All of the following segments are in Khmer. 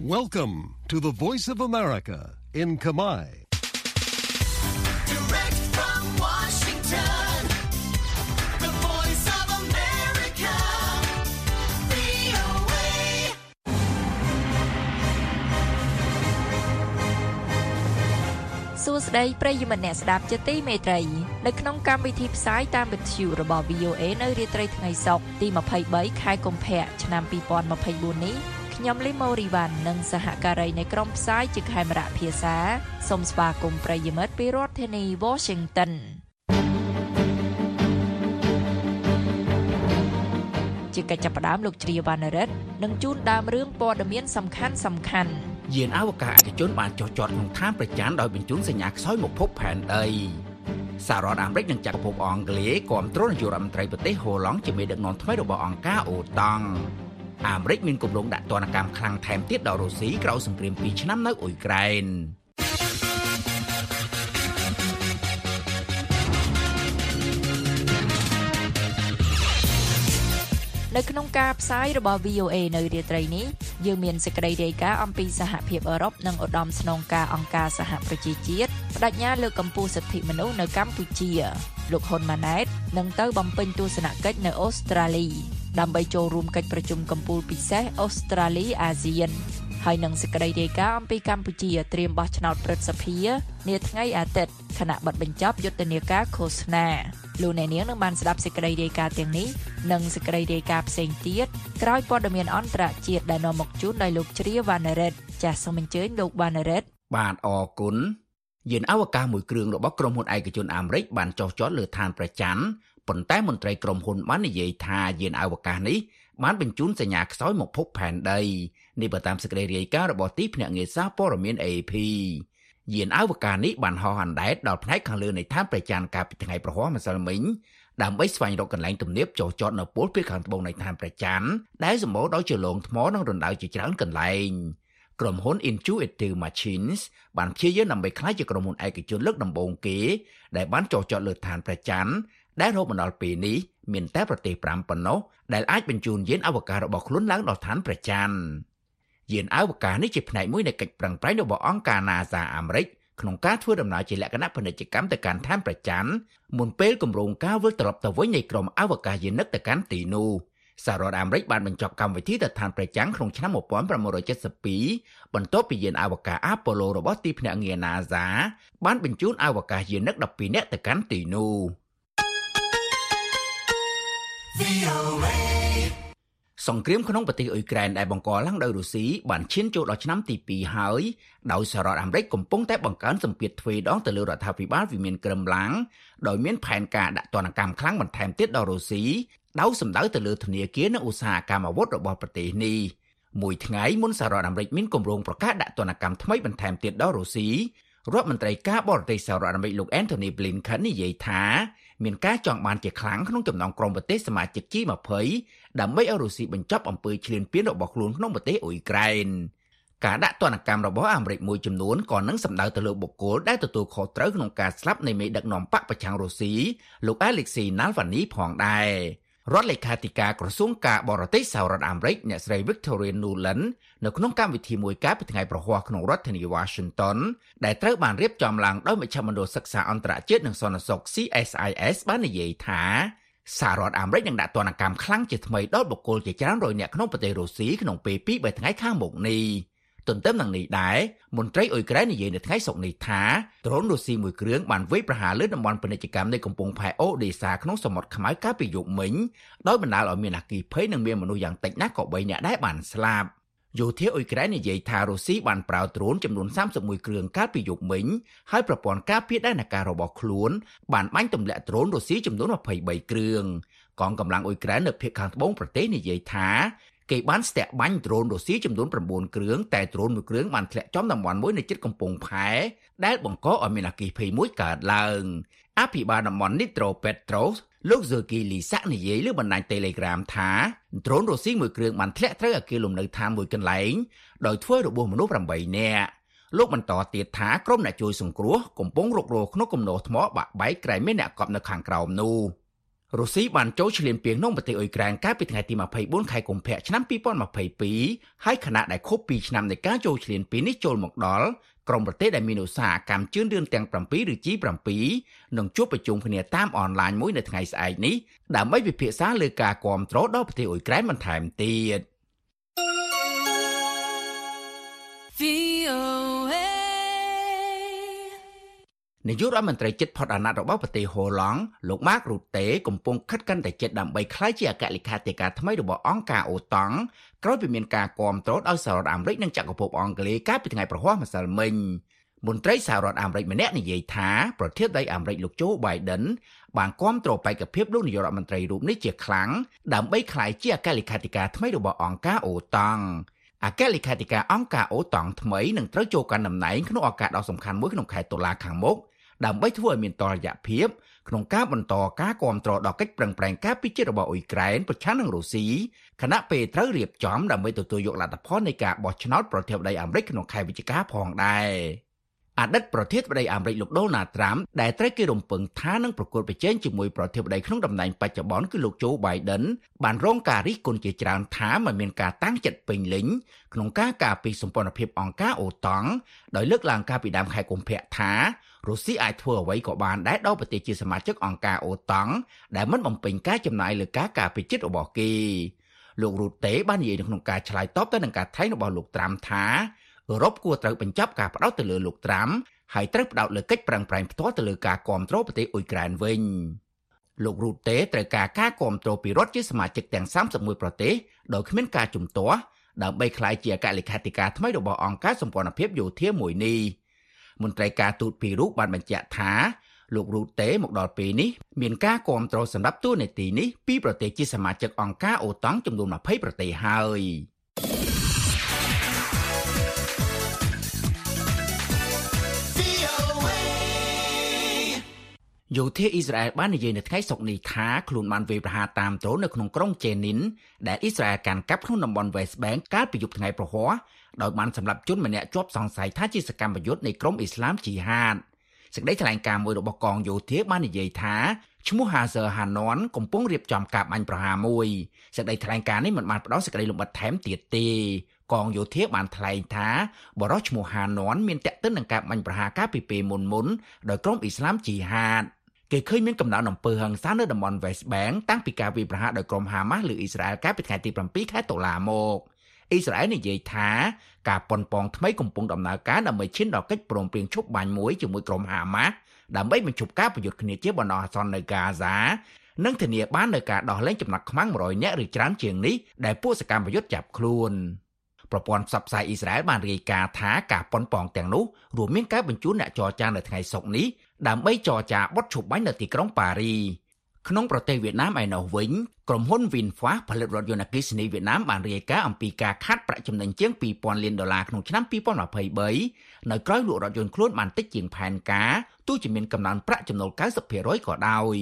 Welcome to the Voice of America in Kamai. Direct from Washington, the voice of America, VOA. សួស្តីប្រិយមិត្តអ្នកស្ដាប់ជាទីមេត្រីនៅក្នុងកម្មវិធីផ្សាយតាមវិទ្យុរបស់ VOA នៅរាត្រីថ្ងៃសុក្រទី23ខែកុម្ភៈឆ្នាំ2024នេះ ខ្ញុំលីម៉ូរីវ៉ាន់និងសហការីនៃក្រុមផ្សាយជាខេមរៈភាសាសូមស្វាគមន៍ប្រិយមិត្តពីរដ្ឋធានី Washington ជាកិច្ចចាប់ផ្ដើមលោកជ្រាវណ្ណរិទ្ធនឹងជូនដើមរឿងព័ត៌មានសំខាន់សំខាន់ៗយានអវកាសឯកជនបានចុះចតក្នុងឋានប្រច័ណ្ឌដោយបញ្ជូនសញ្ញាខ្សោយមកភពផែនដីសាររដ្ឋអាមេរិកនិងចក្រភពអង់គ្លេសគាំទ្រនាយករដ្ឋមន្ត្រីប្រទេសហូឡង់ជាមេដឹកនាំថ្មីរបស់អង្គការអូតង់ អាមេរិកមានគម្រោងដាក់ទណ្ឌកម្មខ្លាំងថែមទៀតដល់រុស្ស៊ីក្រោយសង្គ្រាម2ឆ្នាំនៅអ៊ុយក្រែននៅក្នុងការផ្សាយរបស់ VOA នៅរាត្រីនេះយើងមានសេចក្តីរាយការណ៍អំពីសហភាពអឺរ៉ុបនិងឧត្តមស្នងការអង្គការសហប្រជាជាតិបដិញ្ញាលើកកម្ពស់សិទ្ធិមនុស្សនៅកម្ពុជាលោកហ៊ុនម៉ាណែតនឹងទៅបំពេញទស្សនកិច្ចនៅអូស្ត្រាលី ដើម្បីចូលរួមកិច្ចប្រជុំកំពូលពិសេសអូស្ត្រាលីអាស៊ានហើយនឹងសេចក្តីរាយការណ៍អំពីកម្ពុជាត្រៀមបោះឆ្នោតព្រឹទ្ធសភានាថ្ងៃអាទិត្យខណៈបិទបញ្ចប់យុទ្ធនាការឃោសនាលោកអ្នកនាងនឹងបានស្ដាប់សេចក្តីរាយការណ៍ទាំងនេះនិងសេចក្តីរាយការណ៍ផ្សេងទៀតក្រោយព័ត៌មានអន្តរជាតិដែលនាំមកជូនដោយលោកជ្រាវណ្ណរិទ្ធចាសសូមអញ្ជើញលោកវណ្ណរិទ្ធបាទអរគុណយានអវកាសមួយគ្រឿងរបស់ក្រុមហ៊ុនឯកជនអាមេរិកបានចុះចតលើឋានប្រច័ណ្ឌ ប៉ុន្តែមន្ត្រីក្រុមហ៊ុនបាននិយាយថាយានអវកាសនេះបានបញ្ជូនសញ្ញាខ្សោយមកភពផែនដីនេះបើតាមសេចក្តីរាយការណ៍របស់ទីភ្នាក់ងារសារព័ត៌មាន AP យានអវកាសនេះបានហោះអណ្ដែតដល់ផ្នែកខាងលើនៃឋានប្រច័ណ្ឌកាលពីថ្ងៃប្រហ័សម្សិលមិញដើម្បីស្វែងរកកន្លែងទំនាបចុះចតនៅពលភាគខាងត្បូងនៃឋានប្រច័ណ្ឌដែលសម្បូរដោយជលងថ្មនិងរណ្ដៅជាច្រើនកន្លែងក្រុមហ៊ុន Intuitive Machines បានព្យាយាមដើម្បីក្លាយជាក្រុមហ៊ុនឯកជនលើកដំបូងគេដែលបានចុះចតលើឋានប្រច័ណ្ឌ ដែលរហូតមកដល់ពេលនេះមានតែប្រទេស5ប៉ុណ្ណោះដែលអាចបញ្ជូនយានអវកាសរបស់ខ្លួនឡើងដល់ឋានប្រច័ណ្ឌយានអវកាសនេះជាផ្នែកមួយនៃកិច្ចប្រឹងប្រែងរបស់អង្គការ NASA អាមេរិកក្នុងការធ្វើដំណើរជាលក្ខណៈពាណិជ្ជកម្មទៅកាន់ឋានប្រច័ណ្ឌមុនពេលគម្រោងការវិលត្រឡប់ទៅវិញនៃក្រុមអវកាសយានិកទៅកាន់ទីនោះសហរដ្ឋអាមេរិកបានបញ្ចប់កម្មវិធីទៅឋានប្រចាំងក្នុងឆ្នាំ1972បន្ទាប់ពីយានអវកាស Apollo របស់ទីភ្នាក់ងារ NASA បានបញ្ជូនអវកាសយានិក12នាក់ទៅកាន់ទីនោះ សង្គ្រាមក្នុងប្រទេសអ៊ុយក្រែនដែលបង្កឡើងដោយរុស្ស៊ីបានឈានចូលដល់ឆ្នាំទី2ហើយដោយសហរដ្ឋអាមេរិកកំពុងតែបង្កើនសម្ពាធទ្វេដងទៅលើរដ្ឋាភិបាលវិមានក្រឹមឡាំងដោយមានផែនការដាក់ទណ្ឌកម្មខ្លាំងបន្ថែមទៀតដល់រុស្ស៊ីដោយសម្ដៅទៅលើធនាគារនិងឧស្សាហកម្មអាវុធរបស់ប្រទេសនេះមួយថ្ងៃមុនសហរដ្ឋអាមេរិកមានគម្រោងប្រកាសដាក់ទណ្ឌកម្មថ្មីបន្ថែមទៀតដល់រុស្ស៊ីរដ្ឋមន្ត្រីការបរទេសសហរដ្ឋអាមេរិកលោក Anthony Blinken និយាយថា មានការចង់បានជាខ្លាំងក្នុងចំណោមក្រុមប្រទេសសមាជិក G20 ដើម្បីឲ្យរុស្ស៊ីបញ្ចប់អំពើឈ្លានពានរបស់ខ្លួនក្នុងប្រទេសអ៊ុយក្រែនការដាក់ទណ្ឌកម្មរបស់អាមេរិកមួយចំនួនក៏នឹងសម្ដៅទៅលើបុគ្គលដែលទទួលខុសត្រូវក្នុងការស្លាប់នៃមេដឹកនាំបកប្រឆាំងរុស្ស៊ីលោក Alexei Navalny ផងដែរ រដ្ឋលេខាធិការក្រសួងការបរទេសសហរដ្ឋអាមេរិកអ្នកស្រី Victoria Nuland នៅក្នុងកម្មវិធីមួយកាលពីថ្ងៃប្រហ័សក្នុងរដ្ឋធានី Washington ដែលត្រូវបានរៀបចំឡើងដោយមជ្ឈមណ្ឌលសិក្សាអន្តរជាតិនិងសន្តិសុខ CSIS បាននិយាយថាសហរដ្ឋអាមេរិកនឹងដាក់ទណ្ឌកម្មខ្លាំងជាថ្មីដល់បុគ្គលជាច្រើនរយនាក់ក្នុងប្រទេសរុស្ស៊ីក្នុងពេល2 3ថ្ងៃខាងមុខនេះ ទន្ទឹមនឹងនេះដែរមន្ត្រីអ៊ុយក្រែននិយាយនៅថ្ងៃសុក្រនេះថាដ្រូនរុស្ស៊ីមួយគ្រឿងបានវាយប្រហារលើតំបន់ពាណិជ្ជកម្មនៃកំពង់ផែអូដេសាក្នុងសមុទ្រខ្មៅកាលពីយប់មិញដោយបណ្ដាលឲ្យមានអគ្គីភ័យនិងមានមនុស្សយ៉ាងតិចណាស់ក៏3នាក់ដែរបានស្លាប់យោធាអ៊ុយក្រែននិយាយថារុស្ស៊ីបានប្រើដ្រូនចំនួន31គ្រឿងកាលពីយប់មិញហើយប្រព័ន្ធការពារដែនអាកាសរបស់ខ្លួនបានបាញ់ទម្លាក់ដ្រូនរុស្ស៊ីចំនួន23គ្រឿងកងកម្លាំងអ៊ុយក្រែននៅភាគខាងត្បូងប្រទេសនិយាយថា គេបានស្ទាក់បាញ់ដ្រូនរុស្ស៊ីចំនួន9គ្រឿងតែដ្រូនមួយគ្រឿងបានធ្លាក់ចំតំបន់មួយនៅជិតកំពង់ផែដែលបង្កឲ្យមានអគ្គីភ័យមួយកើតឡើងអភិបាលតំបន់ Nitro Petros លោកហ្សឺគីលីសាក់និយាយលើបណ្ដាញ Telegram ថាដ្រូនរុស្ស៊ីមួយគ្រឿងបានធ្លាក់ត្រូវអគារលំនៅឋានមួយកន្លែងដោយធ្វើរបួសមនុស្ស8នាក់លោកបន្តទៀតថាក្រុមអ្នកជួយសង្គ្រោះកំពុងរុករកក្នុងគំនរថ្មបាក់បែកក្រែងមានអ្នកកប់នៅខាងក្រោមនោះ រុស្ស៊ីបានចូលឈ្លានពានក្នុងប្រទេសអ៊ុយក្រែនកាលពីថ្ងៃទី24ខែកុម្ភៈឆ្នាំ2022ហើយខណៈដែលខួប2ឆ្នាំនៃការចូលឈ្លានពាននេះចូលមកដល់ក្រុមប្រទេសដែលមានឧស្សាហកម្មជឿនលឿនទាំង7ឬ G7 នឹងជួបប្រជុំគ្នាតាមអនឡាញមួយនៅថ្ងៃស្អែកនេះដើម្បីពិភាក្សាលើការគ្រប់គ្រងដល់ប្រទេសអ៊ុយក្រែនបន្ថែមទៀត នាយករដ្ឋមន្ត្រីជិតផុតអាណត្តិរបស់ប្រទេសហូឡង់លោកម៉ាករូតេកំពុងខិតកាន់តែជិតដើម្បីក្លាយជាអគ្គលេខាធិការថ្មីរបស់អង្គការអូតង់ក្រោយពីមានការគាំទ្រដោយសហរដ្ឋអាមេរិកនិងចក្រភពអង់គ្លេសកាលពីថ្ងៃប្រហ័សម្សិលមិញមន្ត្រីសហរដ្ឋអាមេរិកម្នាក់និយាយថាប្រធានាធិបតីអាមេរិកលោកโจ Biden បានគាំទ្របេក្ខភាពលោកនាយករដ្ឋមន្ត្រីរូបនេះជាខ្លាំងដើម្បីក្លាយជាអគ្គលេខាធិការថ្មីរបស់អង្គការអូតង់ អគ្គលេខាធិការអង្គការអូតង់ថ្មីនឹងត្រូវចូលកាន់តំណែងក្នុងឱកាសដ៏សំខាន់មួយក្នុងខែតុលាខាងមុខដើម្បីធ្វើឲ្យមានតរយៈភាពក្នុងការបន្តការគ្រប់គ្រងដល់កិច្ចប្រឹងប្រែងការពិចិត្ររបស់អ៊ុយក្រែនប្រឆាំងនឹងរុស្ស៊ីខណៈពេលត្រូវរៀបចំដើម្បីទទួលយកលទ្ធផលនៃការបោះឆ្នោតប្រធានាធិបតីអាមេរិកក្នុងខែវិច្ឆិកាផងដែរ អតីតប្រធានាធិបតីអាមេរិកលោកដូណាល់ត្រាំដែលត្រូវគេរំពឹងថានឹងប្រកួតប្រជែងជាមួយប្រធានាធិបតីក្នុងតំណែងបច្ចុប្បន្នគឺលោកโจ Biden បានរងការរិះគន់ជាច្រើនថាមិនមានការតាំងចិត្តពេញលេញក្នុងការការពារសម្ព័ន្ធភាពអង្គការអូតង់ដោយលើកឡើងការពីដើមខែកុម្ភៈថារុស្ស៊ីអាចធ្វើអ្វីក៏បានដែរដល់ប្រទេសជាសមាជិកអង្គការអូតង់ដែលមិនបំពេញការចំណាយលើការការពារចិត្តរបស់គេលោករូតេបាននិយាយនៅក្នុងការឆ្លើយតបទៅនឹងការថៃរបស់លោកត្រាំថា អឺរ៉ុបគួរត្រូវបញ្ចប់ការផ្ដោតទៅលើលោកត្រាំហើយត្រូវផ្ដោតលើកិច្ចប្រឹងប្រែងផ្ទាល់ទៅលើការគ្រប់គ្រងប្រទេសអ៊ុយក្រែនវិញលោករូតេត្រូវការការគ្រប់គ្រងពីរដ្ឋជាសមាជិកទាំង31ប្រទេសដោយគ្មានការជំទាស់ដើម្បីក្លាយជាអគ្គលេខាធិការថ្មីរបស់អង្គការសម្ព័ន្ធភាពយោធាមួយនេះមន្ត្រីការទូតពីររូបបានបញ្ជាក់ថាលោករូតេមកដល់ពេលនេះមានការគ្រប់គ្រងសម្រាប់តួនាទីនេះពីប្រទេសជាសមាជិកអង្គការអូតង់ចំនួន20ប្រទេសហើយ យោធាអ៊ីស្រាអែលបាននិយាយនៅថ្ងៃសុក្រនេះថាខ្លួនបានវាយប្រហារតាមដ្រូននៅក្នុងក្រុងជេនីនដែលអ៊ីស្រាអែលកាន់កាប់ក្នុងតំបន់ West Bank កាលពីយប់ថ្ងៃប្រហ័សដោយបានសម្លាប់ជនម្នាក់ជាប់សង្ស័យថាជាសកម្មយុទ្ធនៃក្រុមអ៊ីស្លាមជីហាតសេចក្តីថ្លែងការណ៍មួយរបស់កងយោធាបាននិយាយថាឈ្មោះ Hazer Hanon កំពុងរៀបចំការបាញ់ប្រហារមួយសេចក្តីថ្លែងការណ៍នេះមិនបានផ្ដល់សេចក្តីលម្អិតថែមទៀតទេកងយោធាបានថ្លែងថាបរិសុទ្ធឈ្មោះ Hanon មានតេតិននឹងការបាញ់ប្រហារកាលពីពេលមុនមុនៗដោយក្រុមអ៊ីស្លាមជីហាត គេឃើញមានកំណើនអំពើហិង្សានៅតំបន់ West Bank តាំងពីការវាយប្រហារដោយក្រុមហាម៉ាស់លើអ៊ីស្រាអែលកាលពីថ្ងៃទី7ខែតុលាមកអ៊ីស្រាអែលនិយាយថាការប៉ុនប៉ងថ្មីកំពុងដំណើរការដើម្បីឈានដល់កិច្ចព្រមព្រៀងឈប់បាញ់មួយជាមួយក្រុមហាម៉ាស់ដើម្បីបញ្ឈប់ការប្រយុទ្ធគ្នាជាបណ្ដោះអាសន្ននៅហ្គាហ្សានិងធានាបាននូវការដោះលែងចំណាត់ខ្មាំង100នាក់ឬច្រើនជាងនេះដែលពួកសកម្មប្រយុទ្ធចាប់ខ្លួនប្រព័ន្ធផ្សព្វផ្សាយអ៊ីស្រាអែលបានរាយការណ៍ថាការប៉ុនប៉ងទាំងនោះរួមមានការបញ្ជូនអ្នកចរចានៅថ្ងៃសុក្រនេះ ដើម្បីចរចាបត់ឈប់បាញ់នៅទីក្រុងប៉ារីក្នុងប្រទេសវៀតណាមឯណោះវិញក្រុមហ៊ុន VinFast ផលិតរថយន្តអគ្គិសនីវៀតណាមបានរាយការណ៍អំពីការខាត់ប្រាក់ចំណេញជាង2000លានដុល្លារក្នុងឆ្នាំ2023នៅក្រៅលក់រថយន្តខ្លួនបានតិចជាងផែនការទោះជាមានកំណើនប្រាក់ចំណូល90%ក៏ដោយ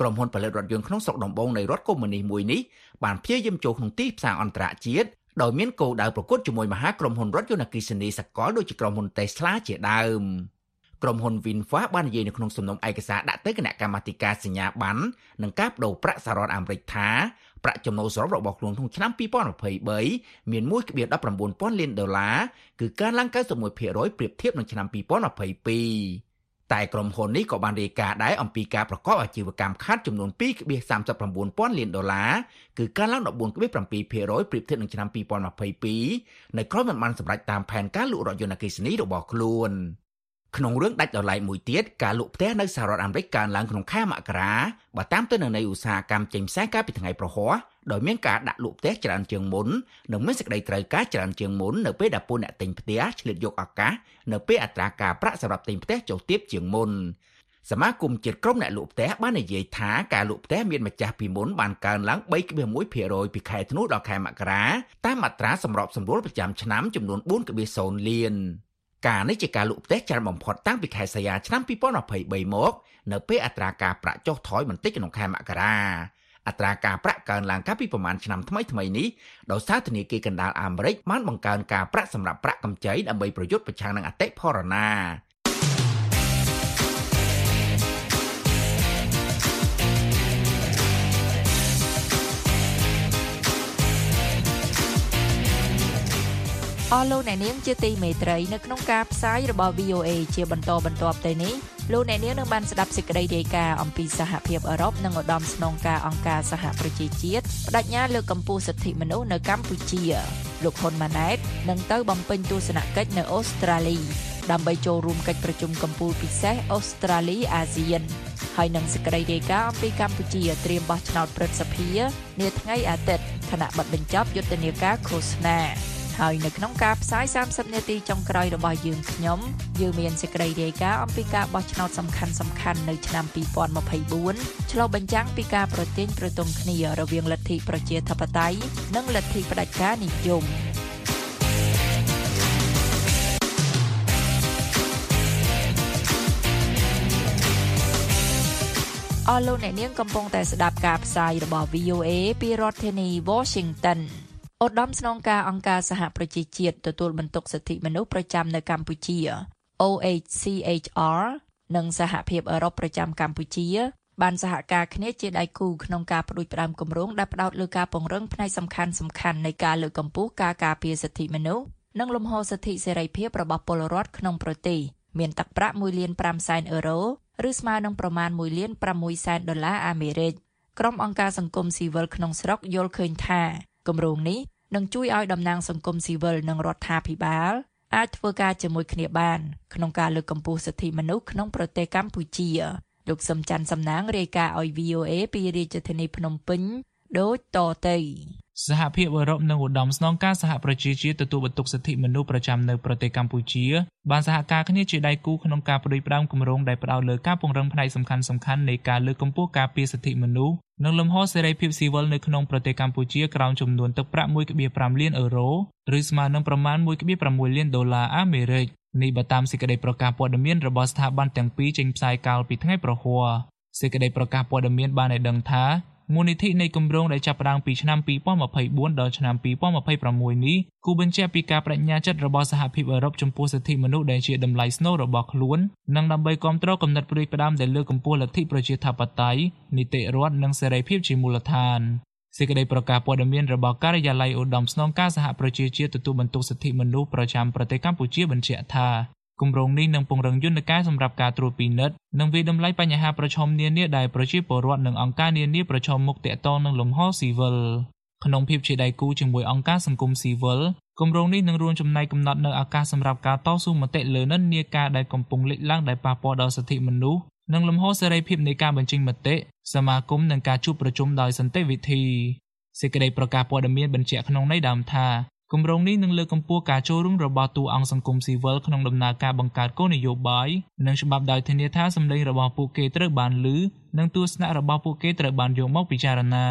ក្រុមហ៊ុនផលិតរថយន្តក្នុងស្រុកដំបងនៃរដ្ឋកុម្មុយនីសមួយនេះបានព្យាយាមចូលក្នុងទីផ្សារអន្តរជាតិដោយមានគោលដៅប្រកួតជាមួយមហាក្រុមហ៊ុនរថយន្តអគ្គិសនីសកលដូចជាក្រុមហ៊ុន Tesla ជាដើម ក្រុមហ៊ុន VinFast បាននិយាយនៅក្នុងសំណុំឯកសារដាក់ទៅគណៈកម្មាធិការសញ្ញាប័ណ្ណនិងការបដូរប្រាក់សហរដ្ឋអាមេរិកថាប្រាក់ចំណូលសរុបរបស់ខ្លួនក្នុងឆ្នាំ2023មាន1.19000លានដុល្លារគឺកើនឡើង91%ប្រៀបធៀបនឹងឆ្នាំ2022តែក្រុមហ៊ុននេះក៏បានរាយការណ៍ដែរអំពីការប្រកបអាជីវកម្មខាតចំនួន2.39,000លានដុល្លារគឺកើនឡើង14.7%ប្រៀបធៀបនឹងឆ្នាំ2022នៅក្រោយមិនបានសម្រេចតាមផែនការលក់រថយន្តអគ្គិសនីរបស់ខ្លួន ក្នុងរឿងដាច់ដោយឡែកមួយទៀតការលក់ផ្ទះនៅសហរដ្ឋអាមេរិកកើនឡើងក្នុងខែមករាបើតាមទៅនឹងនៃឧស្សាហកម្មចេញផ្សាយកាលពីថ្ងៃប្រហ័សដោយមានការដាក់លក់ផ្ទះច្រើនជាងមុននិងមានសេចក្តីត្រូវការច្រើនជាងមុននៅពេលដែលពួកអ្នកទិញផ្ទះឆ្លៀតយកឱកាសនៅពេលអត្រាការប្រាក់សម្រាប់ទិញផ្ទះចុះទាបជាងមុនសមាគមជាតិក្រុមអ្នកលក់ផ្ទះបាននិយាយថាការលក់ផ្ទះមានម្ចាស់ពីមុនបានកើនឡើង3.1%ពីខែធ្នូដល់ខែមករាតាមអត្រាសម្របសម្រួលប្រចាំឆ្នាំចំនួន4.0លាន ការនេះជាការលក់ផ្ទះច្រើនបំផុតតាំងពីខែសីហាឆ្នាំ2023មក នៅពេលអត្រាការប្រាក់ចុះថយបន្តិចក្នុងខែមករាអត្រាការប្រាក់កើនឡើងកាលពីប្រមាណឆ្នាំថ្មីថ្មីនេះដោយសារធនាគារកណ្ដាលអាមេរិកបានបង្កើនការប្រាក់សម្រាប់ប្រាក់កម្ចីដើម្បីប្រយុទ្ធប្រឆាំងនឹងអតិផរណា អស់លោកអ្នកនាងជាទីមេត្រីនៅក្នុងការផ្សាយរបស់ VOA ជាបន្តបន្ទាប់ទៅនេះលោកអ្នកនាងនឹងបានស្ដាប់សេចក្តីរាយការណ៍អំពីសហភាពអឺរ៉ុបនិងឧត្តមស្នងការអង្គការសហប្រជាជាតិបដិញ្ញាលើកកម្ពស់សិទ្ធិមនុស្សនៅកម្ពុជាលោកហ៊ុនម៉ាណែតនឹងទៅបំពេញទស្សនកិច្ចនៅអូស្ត្រាលីដើម្បីចូលរួមកិច្ចប្រជុំកំពូលពិសេសអូស្ត្រាលីអាស៊ានហើយនឹងសេចក្តីរាយការណ៍អំពីកម្ពុជាត្រៀមបោះឆ្នោតព្រឹទ្ធសភានាថ្ងៃអាទិត្យខណៈបិទបញ្ចប់យុទ្ធនាការឃោសនា ហើយនៅក្នុងការផ្សាយ30នាទីចុងក្រោយរបស់យើងខ្ញុំយើងមានសេចក្តីរាយការណ៍អំពីការបោះឆ្នោតសំខាន់សំខាន់នៅឆ្នាំ2024ឆ្លុះបញ្ចាំងពីការប្រទាញប្រទង់គ្នារវាងលទ្ធិប្រជាធិបតេយ្យនិងលទ្ធិផ្ដាច់ការនិយមអស់លោកអ្នកនាងកំពុងតែស្ដាប់ការផ្សាយរបស់ VOA ពីរដ្ឋធានី Washington ឧត្តមស្នងការអង្គការសហប្រជាជាតិទទួលបន្ទុកសិទ្ធិមនុស្សប្រចាំនៅកម្ពុជា OHCHR និងសហភាពអឺរ៉ុបប្រចាំកម្ពុជាបានសហការគ្នាជាដៃគូក្នុងការបដិបត្តិគម្រោងដែលផ្ដោតលើការពង្រឹងផ្នែកសំខាន់សំខាន់នៃការលើកកម្ពស់ការការពារសិទ្ធិមនុស្សនិងលំហសិទ្ធិសេរីភាពរបស់ពលរដ្ឋក្នុងប្រទេសមានទឹកប្រាក់1លាន5សែនអឺរ៉ូឬស្មើនឹងប្រមាណ1លាន6សែនដុល្លារអាមេរិកក្រុមអង្គការសង្គមស៊ីវិលក្នុងស្រុកយល់ឃើញថា គម្រោងនេះនឹងជួយឲ្យតំណាងសង្គមស៊ីវិលនិងរដ្ឋាភិបាលអាចធ្វើការជាមួយគ្នាបាន ក្នុងការលើកកម្ពស់សិទ្ធិមនុស្សក្នុងប្រទេសកម្ពុជាលោកសឹមច័ន្ទសំណាងរាយការណ៍ឲ្យ VOA ពីរាជធានីភ្នំពេញដូចតទៅ សហភាពអឺរ៉ុបនិងឧត្តមស្នងការសហប្រជាជាតិទទួលបន្ទុកសិទ្ធិមនុស្សប្រចាំនៅប្រទេសកម្ពុជាបានសហការគ្នាជាដៃគូក្នុងការផ្ដួចផ្ដើមគម្រោងដែលផ្ដោតលើការពង្រឹងផ្នែកសំខាន់ៗនៃការលើកកម្ពស់ការពារសិទ្ធិមនុស្សនិងលំហសេរីភាពស៊ីវិលនៅក្នុងប្រទេសកម្ពុជាក្រោមចំនួនទឹកប្រាក់1.5លានអឺរ៉ូឬស្មើនឹងប្រមាណ1.6លានដុល្លារអាមេរិកនេះបើតាមសេចក្តីប្រកាសព័ត៌មានរបស់ស្ថាប័នទាំងពីរចេញផ្សាយកាលពីថ្ងៃប្រហ័សសេចក្តីប្រកាសព័ត៌មានបានឲ្យដឹងថា មូលនិធិនៃគម្រោងដែលចាប់ផ្ដើមពីឆ្នាំ2024ដល់ឆ្នាំ2026នេះគូបញ្ជាក់ពីការបដិញ្ញាចិត្តរបស់សហភាពអឺរ៉ុបចំពោះសិទ្ធិមនុស្សដែលជាតម្លៃស្នូលរបស់ខ្លួននិងដើម្បីគ្រប់គ្រងកំណត់ព្រួយផ្ដាំដែលលើកកម្ពស់លទ្ធិប្រជាធិបតេយ្យនីតិរដ្ឋនិងសេរីភាពជាមូលដ្ឋានសេចក្តីប្រកាសព័ត៌មានរបស់ការិយាល័យឧត្តមស្នងការសហប្រជាជាតិទទួលបន្ទុកសិទ្ធិមនុស្សប្រចាំប្រទេសកម្ពុជាបញ្ជាក់ថា គម្រោងនេះនឹងពង្រឹងយន្តការសម្រាប់ការត្រួតពិនិត្យនិងវិដំឡៃបញ្ហាប្រឈមនានាដែលប្រជាពលរដ្ឋនិងអង្គការនានាប្រឈមមុខទាក់ទងនឹងលំហស៊ីវិលក្នុងភាពជាដៃគូជាមួយអង្គការសង្គមស៊ីវិលគម្រោងនេះនឹងរួមចំណែកកំណត់នៅឱកាសសម្រាប់ការតស៊ូមតិលើនិន្នាការដែលកំពុងលេចឡើងដែលប៉ះពាល់ដល់សិទ្ធិមនុស្សនិងលំហសេរីភាពនៃការបញ្ចេញមតិសមាគមនិងការជួបប្រជុំដោយសន្តិវិធីសេចក្តីប្រកាសព័ត៌មានបញ្ជាក់ក្នុងន័យដើមថា គម្រោងនេះនឹងលើកកម្ពស់ការចូលរួមរបស់តួអង្គសង្គមស៊ីវិលក្នុងដំណើរការបង្កើតគោលនយោបាយនិងច្បាប់ដោយធានាថាសម្លេងរបស់ពួកគេត្រូវបានឮនិងទស្សនៈរបស់ពួកគេត្រូវបានយកមកពិចារណា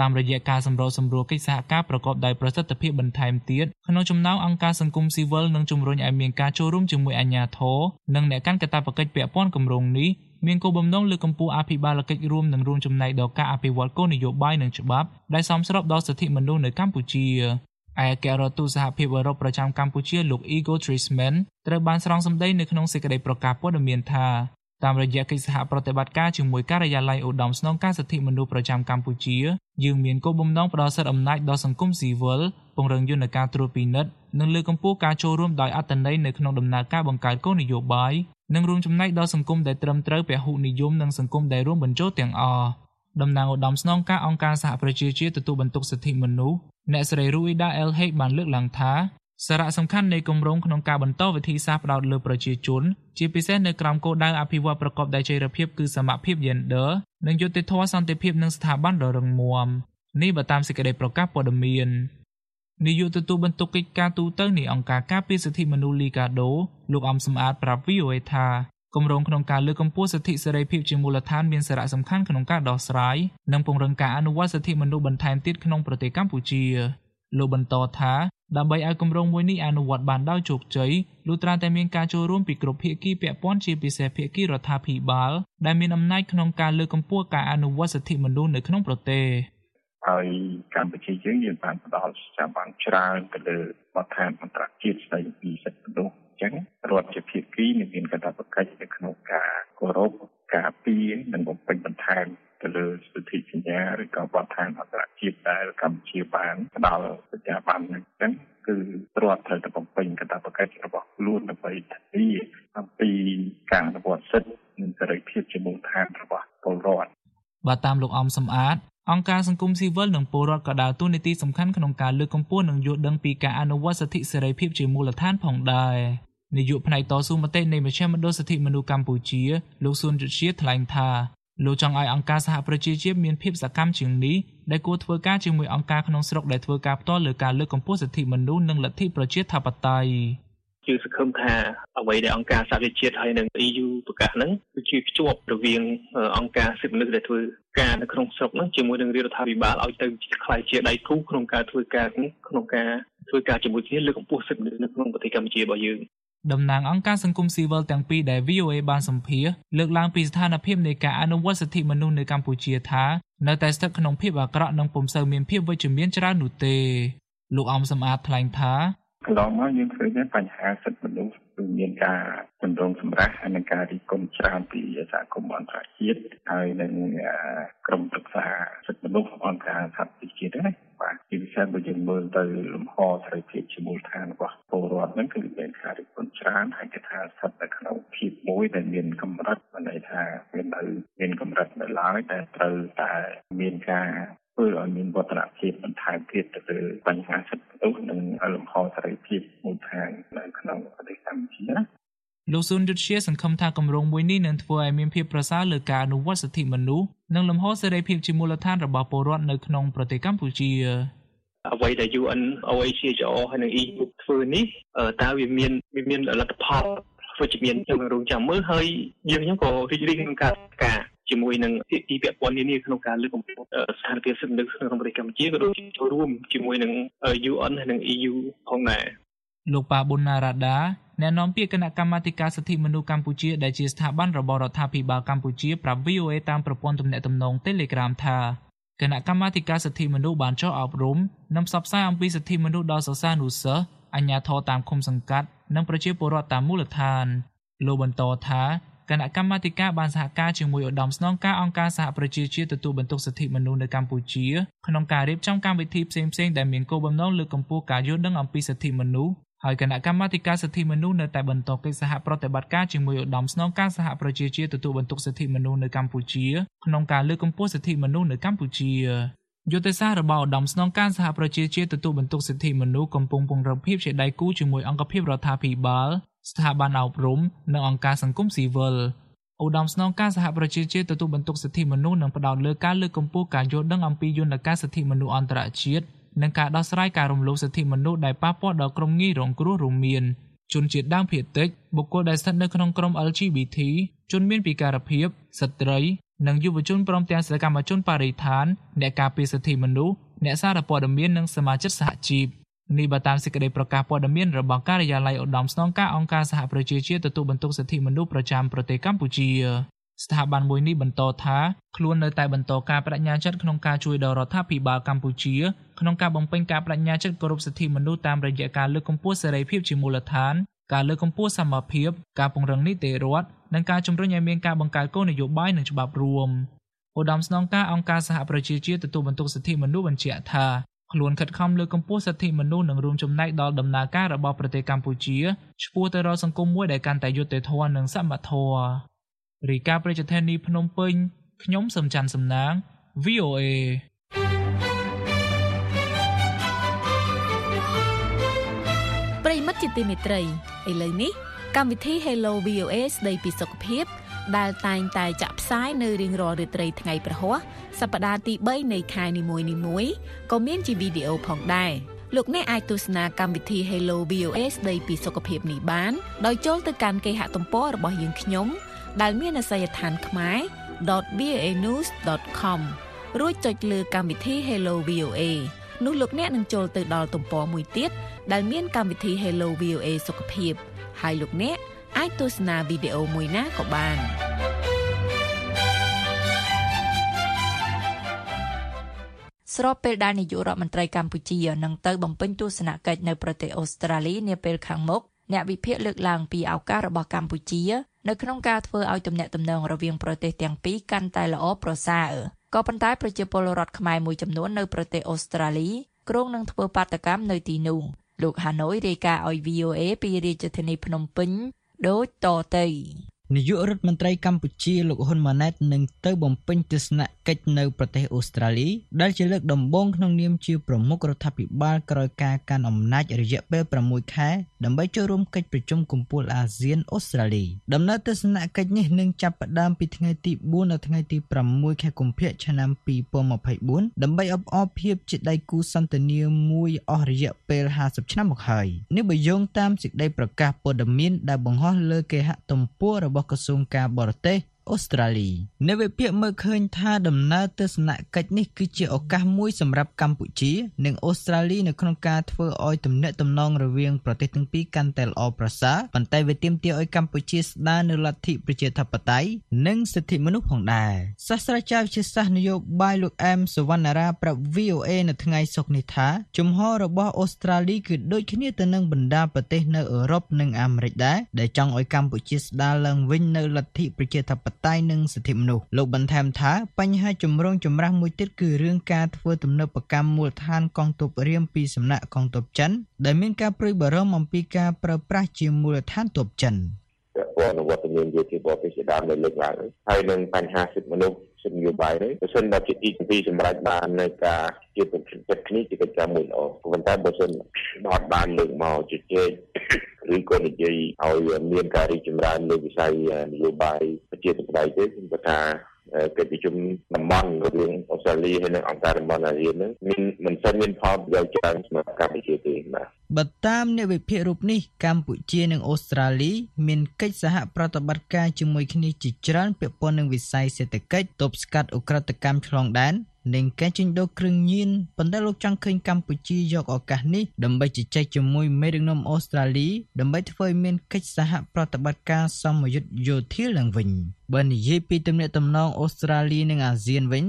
តាមរយៈការសម្របសម្រួលកិច្ចសហការប្រកបដោយប្រសិទ្ធភាពបន្ថែមទៀតក្នុងចំណោមអង្គការសង្គមស៊ីវិលនិងជំរុញឲ្យមានការចូលរួមជាមួយអាជ្ញាធរនិងអ្នកកាន់កាតព្វកិច្ចពាក់ព័ន្ធគម្រោងនេះមានគោលបំណងលើកកម្ពស់អភិបាលកិច្ចរួមនិងរួមចំណែកដល់ការអភិវឌ្ឍគោលនយោបាយនិងច្បាប់ដែលសមស្របដល់សិទ្ធិមនុស្សនៅកម្ពុជា ឯអគ្គរដ្ឋទូតសហភាពអឺរ៉ុបប្រចាំកម្ពុជាលោក Igor Treisman ត្រូវបានស្រង់សម្ដីនៅក្នុងសេចក្តីប្រកាសព័ត៌មានថាតាមរយៈកិច្ចសហប្រតិបត្តិការជាមួយការិយាល័យឧត្តមស្នងការសិទ្ធិមនុស្សប្រចាំកម្ពុជាយើងមានគោលបំណងផ្ដល់សិទ្ធិអំណាចដល់សង្គមស៊ីវិលពង្រឹងយន្តការត្រួតពិនិត្យនិងលើកកម្ពស់ការចូលរួមដោយអត្ថន័យនៅក្នុងដំណើរការបង្កើតគោលនយោបាយនិងរួមចំណែកដល់សង្គមដែលត្រឹមត្រូវពហុនិយមនិងសង្គមដែលរួមបញ្ចូលទាំងអស់តំណាងឧត្តមស្នងការអង្គការសហប្រជាជាតិទទួលបន្ទុកសិទ្ធិមនុស្ស អ្នកស្រី Ruida El Haig បានលើកឡើងថាសារៈសំខាន់នៃគម្រោងក្នុងការបន្តវិធីសាស្ត្រផ្ដោតលើប្រជាជន ជាពិសេសនៅក្រោមគោលដៅអភិវឌ្ឍប្រកបដោយចីរភាពគឺសមភាព Gender និងយុត្តិធម៌សន្តិភាពនិងស្ថាប័នដ៏រឹងមាំនេះបើតាមសេចក្តីប្រកាសព័ត៌មាននាយកទទួលបន្ទុកកិច្ចការទូតនៃអង្គការការពារសិទ្ធិមនុស្សលីកាដូលោកអំសំអាតប្រាប់ VOA ថា គម្រោងក្នុងការលើកកម្ពស់សិទ្ធិសេរីភាពជាមូលដ្ឋានមានសារៈសំខាន់ក្នុងការដោះស្រាយនិងពង្រឹងការអនុវត្តសិទ្ធិមនុស្សបន្ថែមទៀតក្នុងប្រទេសកម្ពុជាលោកបន្តថាដើម្បីឲ្យគម្រោងមួយនេះអនុវត្តបានដោយជោគជ័យលុះត្រាតែមានការចូលរួមពីគ្រប់ភាគីពាក់ព័ន្ធជាពិសេសភាគីរដ្ឋាភិបាលដែលមានអំណាចក្នុងការលើកកម្ពស់ការអនុវត្តសិទ្ធិមនុស្សនៅក្នុងប្រទេសហើយកម្ពុជាយើងយើងបានផ្ដល់ស្ថាប័នច្រើនទៅលើបទដ្ឋានអន្តរជាតិស្ដីពីសិទ្ធិមនុស្ស ចឹងរដ្ឋជាភាគីនឹងមានកាតព្វកិច្ចនៅក្នុងការគោរពការពារនិងបំពេញបន្ថែមទៅលើសិទ្ធិសញ្ញាឬក៏បទដ្ឋានអន្តរជាតិដែលកម្ពុជាបានផ្ដល់សញ្ញាបត្រហ្នឹងចឹងគឺរដ្ឋត្រូវតែបំពេញកាតព្វកិច្ចរបស់ខ្លួនដើម្បីធានាអំពីការអនុវត្តសិទ្ធិនិងសេរីភាពជាមូលដ្ឋានរបស់ពលរដ្ឋបាទតាមលោកអំសំអាត អង្គការសង្គមស៊ីវិលនិងពលរដ្ឋក៏ដើរតួនាទីសំខាន់ក្នុងការលើកកម្ពស់និងយល់ដឹងពីការអនុវត្តសិទ្ធិសេរីភាពជាមូលដ្ឋានផងដែរនាយកផ្នែកតស៊ូមតិនៃមជ្ឈមណ្ឌលសិទ្ធិមនុស្សកម្ពុជាលោកស៊ុនយុជាថ្លែងថាលោកចង់ឲ្យអង្គការសហប្រជាជាតិមានភាពសកម្មជាងនេះដែលគួរធ្វើការជាមួយអង្គការក្នុងស្រុកដែលធ្វើការផ្ទាល់លើការលើកកម្ពស់សិទ្ធិមនុស្សនិងលទ្ធិប្រជាធិបតេយ្យ យើងសង្ឃឹមថាអ្វីដែលអង្គការសហប្រជាជាតិហើយនិង EU ប្រកាសហ្នឹងគឺជាភ្ជាប់រវាងអង្គការសិទ្ធិមនុស្សដែលធ្វើការនៅក្នុងស្រុកហ្នឹងជាមួយនឹងរដ្ឋាភិបាលឲ្យទៅខ្លាយជាដៃគូក្នុងការធ្វើការនេះក្នុងការធ្វើការជាមួយគ្នាលើកកម្ពស់សិទ្ធិមនុស្សនៅក្នុងប្រទេសកម្ពុជារបស់យើងតំណាងអង្គការសង្គមស៊ីវិលទាំងពីរដែល VOA បានសម្ភាសន៍លើកឡើងពីស្ថានភាពនៃការអនុវត្តសិទ្ធិមនុស្សនៅកម្ពុជាថានៅតែស្ថិតក្នុងភាពអាក្រក់និងពុំសូវមានភាពវិជ្ជមានច្រើននោះទេលោកអំសំអាតថ្លែងថា កន្លងមកយើងឃើញថាបញ្ហាសិទ្ធិមនុស្សគឺមានការចម្រងសម្រាស់ហើយនិងការរិះគន់ច្រើនពីសហគមន៍អន្តរជាតិហើយនិងអឺក្រុមប្រឹក្សាសិទ្ធិមនុស្សអង្គការសហប្រជាជាតិហ្នឹងណាបាទជាពិសេសបើយើងមើលទៅលំហសេរីភាពជាមូលដ្ឋានរបស់ពលរដ្ឋហ្នឹងគឺមានការរិះគន់ច្រើនហើយគេថាស្ថិតនៅក្នុងភាពមួយដែលមានកម្រិតមិនន័យថាវានៅមានកម្រិតនៅឡើយតែត្រូវតែមានការ ធ្វើឲ្យមានវឌ្ឍនភាពបន្ថែមទៀតទៅលើបញ្ហាសិទ្ធិមនុស្សនិងលំហសេរីភាពមូលដ្ឋាននៅក្នុងប្រទេសកម្ពុជាណាលោកស៊ុនយុទ្ធជាសង្ឃឹមថាគម្រោងមួយនេះនឹងធ្វើឲ្យមានភាពប្រសើរលើការអនុវត្តសិទ្ធិមនុស្សនិងលំហសេរីភាពជាមូលដ្ឋានរបស់ពលរដ្ឋនៅក្នុងប្រទេសកម្ពុជាអ្វីដែល UN OHCHR ហើយនិង EU ធ្វើនេះអឺតើវាមានវាមានលទ្ធផលវិជ្ជមានខ្ញុំរងចាំមើលហើយយើងខ្ញុំក៏រីករាយក្នុងការធ្វើការ ជាមួយនឹងភាគីពាក់ព័ន្ធនានាក្នុងការលើកកម្ពស់អឺស្ថានភាពសិទ្ធិមនុស្សក្នុងប្រទេសកម្ពុជាក៏ដូចជាចូលរួមជាមួយនឹង UN ហើយនិង EU ផងដែរលោកប៉ាប៊ុនណារ៉ាដាអ្នកនាំពាក្យគណៈកម្មាធិការសិទ្ធិមនុស្សកម្ពុជាដែលជាស្ថាប័នរបស់រដ្ឋាភិបាលកម្ពុជាប្រាប់ VOA តាមប្រព័ន្ធទំនាក់ទំនង Telegram ថាគណៈកម្មាធិការសិទ្ធិមនុស្សបានចុះអប់រំនិងផ្សព្វផ្សាយអំពីសិទ្ធិមនុស្សដល់សិស្សានុសិស្សអាជ្ញាធរតាមឃុំសង្កាត់និងប្រជាពលរដ្ឋតាមមូលដ្ឋានលោកបន្តថា គណៈកម្មាធិការបានសហការជាមួយឧត្តមស្នងការអង្គការសហប្រជាជាតិទទួលបន្ទុកសិទ្ធិមនុស្សនៅកម្ពុជាក្នុងការរៀបចំកម្មវិធីផ្សេងៗដែលមានគោលបំណងលើកកម្ពស់ការយល់ដឹងអំពីសិទ្ធិមនុស្សហើយគណៈកម្មាធិការសិទ្ធិមនុស្សនៅតែបន្តកិច្ចសហប្រតិបត្តិការជាមួយឧត្តមស្នងការសហប្រជាជាតិទទួលបន្ទុកសិទ្ធិមនុស្សនៅកម្ពុជាក្នុងការលើកកម្ពស់សិទ្ធិមនុស្សនៅកម្ពុជាយុទ្ធសាស្ត្ររបស់ឧត្តមស្នងការសហប្រជាជាតិទទួលបន្ទុកសិទ្ធិមនុស្សកំពុងពង្រឹងភាពជាដៃគូជាមួយអង្គភាពរដ្ឋាភិបាល ស្ថាប័នអប់រំនិងអង្គការសង្គមស៊ីវិលឧត្តមស្នងការសហប្រជាជាតិទទួលបន្ទុកសិទ្ធិមនុស្សនឹងផ្ដោតលើការលើកកម្ពស់ការយល់ដឹងអំពីយន្តការសិទ្ធិមនុស្សអន្តរជាតិនិងការដោះស្រាយការរំលោភសិទ្ធិមនុស្សដែលប៉ះពាល់ដល់ក្រុមងាយរងគ្រោះរួមមានជនជាតិដើមភាគតិចបុគ្គលដែលស្ថិតនៅក្នុងក្រុម LGBT ជនមានពិការភាពស្ត្រីនិងយុវជនព្រមទាំងសកម្មជនបរិស្ថានអ្នកការពារសិទ្ធិមនុស្សអ្នកសារព័ត៌មាននិងសមាជិកសហជីព នេះបើតាមសេចក្តីប្រកាសព័ត៌មានរបស់ការិយាល័យឧត្តមស្នងការអង្គការសហប្រជាជាតិទទួលបន្ទុកសិទ្ធិមនុស្សប្រចាំប្រទេសកម្ពុជាស្ថាប័នមួយនេះបន្តថាខ្លួននៅតែបន្តការបដិញ្ញាចិត្តក្នុងការជួយដល់រដ្ឋាភិបាលកម្ពុជាក្នុងការបំពេញការបដិញ្ញាចិត្តគោរពសិទ្ធិមនុស្សតាមរយៈការលើកកម្ពស់សេរីភាពជាមូលដ្ឋានការលើកកម្ពស់សមភាពការពង្រឹងនីតិរដ្ឋនិងការជំរុញឲ្យមានការបង្កើតគោលនយោបាយនិងច្បាប់រួមឧត្តមស្នងការអង្គការសហប្រជាជាតិទទួលបន្ទុកសិទ្ធិមនុស្សបញ្ជាក់ថា ខ្លួនខិតខំលើកកម្ពស់សិទ្ធិមនុស្សនិងរួមចំណែកដល់ដំណើរការរបស់ប្រទេសកម្ពុជាឆ្ពោះទៅរកសង្គមមួយដែលកាន់តែយុត្តិធម៌និងសមធម៌រីកាប្រជាធានីភ្នំពេញខ្ញុំសំច័ន្ទសំណាង VOA ប្រិមិត្តជាទីមេត្រីឥឡូវនេះកម្មវិធី Hello VOA ស្ដីពីសុខភាព ដែលតែងតែចាក់ផ្សាយនៅរៀងរាល់រាត្រីថ្ងៃប្រហ័សសប្តាហ៍ទី3នៃខែនីមួយៗក៏មានជាវីដេអូផងដែរលោកអ្នកអាចទស្សនាកម្មវិធី Hello VOA ស្ដីពីសុខភាពនេះបានដោយចូលទៅកាន់គេហទំព័ររបស់យើងខ្ញុំ ដែលមានអាសយដ្ឋានខ្មែរ .voanews.com រួចចុចលើកម្មវិធី Hello VOA នោះលោកអ្នកនឹងចូលទៅដល់ទំព័រមួយទៀតដែលមានកម្មវិធី Hello VOA សុខភាពហើយលោកអ្នក អាចទស្សនាវីដេអូមួយណាក៏បានស្របពេលដែលនាយករដ្ឋមន្ត្រីកម្ពុជានឹងទៅបំពេញទស្សនកិច្ចនៅប្រទេសអូស្ត្រាលីនាពេលខាងមុខអ្នកវិភាគលើកឡើងពីឱកាសរបស់កម្ពុជានៅក្នុងការធ្វើឲ្យទំនាក់ទំនងរវាងប្រទេសទាំងពីរកាន់តែល្អប្រសើរក៏ប៉ុន្តែប្រជាពលរដ្ឋខ្មែរមួយចំនួននៅប្រទេសអូស្ត្រាលីគ្រោងនឹងធ្វើបាតកម្មនៅទីនោះលោកហាណូយរាយការណ៍ឲ្យ VOA ពីរាជធានីភ្នំពេញ ដូចតទៅ នាយករដ្ឋមន្ត្រីកម្ពុជាលោកហ៊ុនម៉ាណែតនឹងទៅបំពេញទស្សនកិច្ចនៅប្រទេសអូស្ត្រាលីដែលជាលើកដំបូងក្នុងនាមជាប្រមុខរដ្ឋាភិបាលក្រោយការកាន់អំណាចរយៈពេល6ខែដើម្បីចូលរួមកិច្ចប្រជុំកំពូលអាស៊ានអូស្ត្រាលីដំណើរទស្សនកិច្ចនេះនឹងចាប់ផ្ដើមពីថ្ងៃទី4ដល់ថ្ងៃទី6ខែកុម្ភៈឆ្នាំ2024ដើម្បីអបអរភាពជាដៃគូសន្ទនាមួយអស់រយៈពេល50ឆ្នាំមកហើយនេះបើយោងតាមសេចក្តីប្រកាសព័ត៌មានដែលបង្ហោះលើគេហទំព័ររបស់ក្រសួងការបរទេស អូស្ត្រាលីនៅវិភាគមើលឃើញថាដំណើរទស្សនកិច្ចនេះគឺជាឱកាសមួយសម្រាប់កម្ពុជា និងអូស្ត្រាលីនៅក្នុងការធ្វើឲ្យទំនាក់ទំនងរវាងប្រទេសទាំងពីរកាន់តែល្អប្រសើរប៉ុន្តែវាទាមទារឲ្យកម្ពុជាស្ដារនៅលទ្ធិប្រជាធិបតេយ្យនិងសិទ្ធិមនុស្សផងដែរសាស្ត្រាចារ្យវិទ្យាសាស្ត្រនយោបាយលោកអែមសវណ្ណារាប្រាប់ VOA នៅថ្ងៃសុក្រនេះថាជំហររបស់អូស្ត្រាលីគឺដូចគ្នាទៅនឹងបណ្ដាប្រទេសនៅអឺរ៉ុបនិងអាមេរិកដែរដែលចង់ឲ្យកម្ពុជាស្ដារឡើងវិញនៅលទ្ធិប្រជាធិបតេយ្យនិងសិទ្ធិមនុស្សលោកបន្ថែមថាបញ្ហាចម្រូងចម្រាសមួយទៀតគឺរឿងការធ្វើទំនើបកម្មមូលដ្ឋានកងទ័ពរៀមពីសំណាក់កងទ័ពចិនដែលមានការព្រួយបារម្ភអំពីការប្រើប្រាស់ជាមូលដ្ឋានទ័ពចិនពាក់ព័ន្ធនឹងវត្តមានយោធាបរទេសជាដើមនៅលើកឡើងហើយនឹងបញ្ហាសិទ្ធិមនុស្ស សិទ្ធិនយោបាយនេះបើសិនបើជាទីជំពីសម្រាប់បាននៅការជាប្រតិបត្តិគ្នាជាកិច្ចការមួយល្អប៉ុន្តែបើសិនបើអត់បានលើកមកជជែកឬក៏និយាយឲ្យមានការរីកចម្រើនលើវិស័យនយោបាយប្រជាធិបតេយ្យទេខ្ញុំគិតថា កិច្ចប្រជុំតំបន់រវាងអូស្ត្រាលីហើយនិងអង្គការតំបន់អាស៊ាននឹងមានមិនសូវមានផលប្រយោជន៍ច្រើនសម្រាប់កម្ពុជាទេបាទបើតាមអ្នកវិភាគរូបនេះកម្ពុជានិងអូស្ត្រាលី មានកិច្ចសហប្រតិបត្តិការជាមួយគ្នាជាច្រើនពាក់ព័ន្ធនឹងវិស័យសេដ្ឋកិច្ចទប់ស្កាត់អ ுக ្រិតកម្មឆ្លងដែននិងការជួញដូរគ្រឿងញៀនប៉ុន្តែលោកចង់ឃើញកម្ពុជាយកឱកាសនេះដើម្បីជជែកជាមួយមេដឹកនាំអូស្ត្រាលីដើម្បីធ្វើឲ្យមានកិច្ចសហប្រតិបត្តិការសមយុទ្ធយោធាឡើងវិញ បើនិយាយពីទំនាក់ទំនងអូស្ត្រាលីនិងអាស៊ានវិញ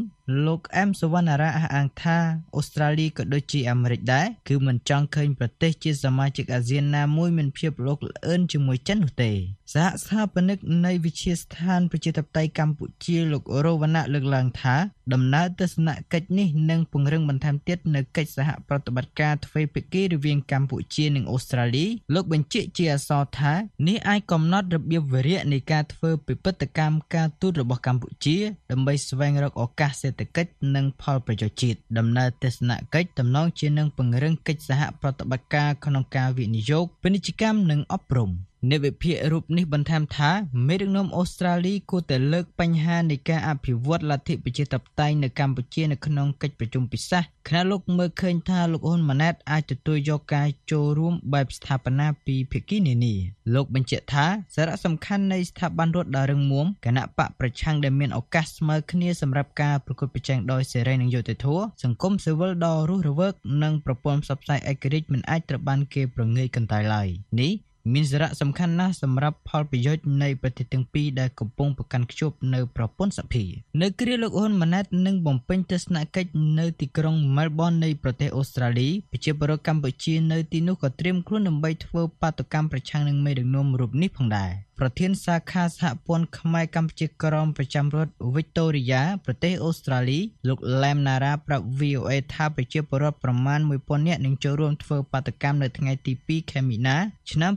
លោកអែមសវណ្ណារាអះអាងថាអូស្ត្រាលីក៏ដូចជាអាមេរិកដែរគឺមិនចង់ឃើញប្រទេសជាសមាជិកអាស៊ានណាមួយមានភាពលោកល្អឿនជាមួយចិននោះទេសហស្ថាបនិកនៃវិទ្យាស្ថានប្រជាធិបតេយ្យកម្ពុជាលោករវណ្ណៈលើកឡើងថាដំណើរទស្សនកិច្ចនេះនឹងពង្រឹងបន្ថែមទៀតនៅកិច្ចសហប្រតិបត្តិការទ្វេភាគីរវាងកម្ពុជានិងអូស្ត្រាលីលោកបញ្ជាក់ជាអក្សរថានេះអាចកំណត់របៀបវិរៈនៃការធ្វើពិពិធកម្មការទូតរបស់កម្ពុជាដើម្បីស្វែងរកឱកាសសេដ្ឋកិច្ចនិងផលប្រយោជន៍ជាតិដំណើរទស្សនកិច្ចតំណងជានឹងពង្រឹងកិច្ចសហប្រតិបត្តិការក្នុងការវិនិយោគពាណិជ្ជកម្មនិងអប់រំ អ្នកវិភាគរូបនេះបន្ថែមថាមេដឹកនាំអូស្ត្រាលីគួរតែលើកបញ្ហានៃការអភិវឌ្ឍលទ្ធិប្រជាធិបតេយ្យនៅកម្ពុជានៅក្នុងកិច្ចប្រជុំពិសេសខណៈលោកមើលឃើញថាលោកហ៊ុនម៉ាណែតអាចទទួលយកការចូលរួមបែបស្ថាបនាពីភាគីនានាលោកបញ្ជាក់ថាសារៈសំខាន់នៃស្ថាប័នរដ្ឋដ៏រឹងមាំគណៈបកប្រឆាំងដែលមានឱកាសស្មើគ្នាសម្រាប់ការប្រកួតប្រជែងដោយសេរីនិងយុត្តិធម៌សង្គមស៊ីវិលដ៏រស់រវើកនិងប្រព័ន្ធផ្សព្វផ្សាយឯករាជ្យមិនអាចត្រូវបានគេប្រងើយកន្តើយឡើយនេះ មានសារៈសំខាន់ណាស់សម្រាប់ផលប្រយោជន៍នៃប្រទេសទាំងពីរដែលកំពុងប្រកាន់ខ្ជាប់នៅប្រព័ន្ធសភានៅគ្រាលោកហ៊ុនម៉ាណែតនឹងបំពេញទស្សនកិច្ចនៅទីក្រុងមែលប៊ននៃប្រទេសអូស្ត្រាលីប្រជាពលរដ្ឋកម្ពុជានៅទីនោះក៏ត្រៀមខ្លួនដើម្បីធ្វើបាតកម្មប្រឆាំងនឹងមេដឹកនាំរូបនេះផងដែរប្រធានសាខាសហព័ន្ធខ្មែរកម្ពុជាក្រមប្រចាំរដ្ឋវីកតូរីយ៉ាប្រទេសអូស្ត្រាលីលោកឡែមណារ៉ាប្រាប់ VOA ថាប្រជាពលរដ្ឋប្រមាណ1000នាក់នឹងចូលរួមធ្វើបាតកម្មនៅថ្ងៃទី2ខែមីនាឆ្នាំ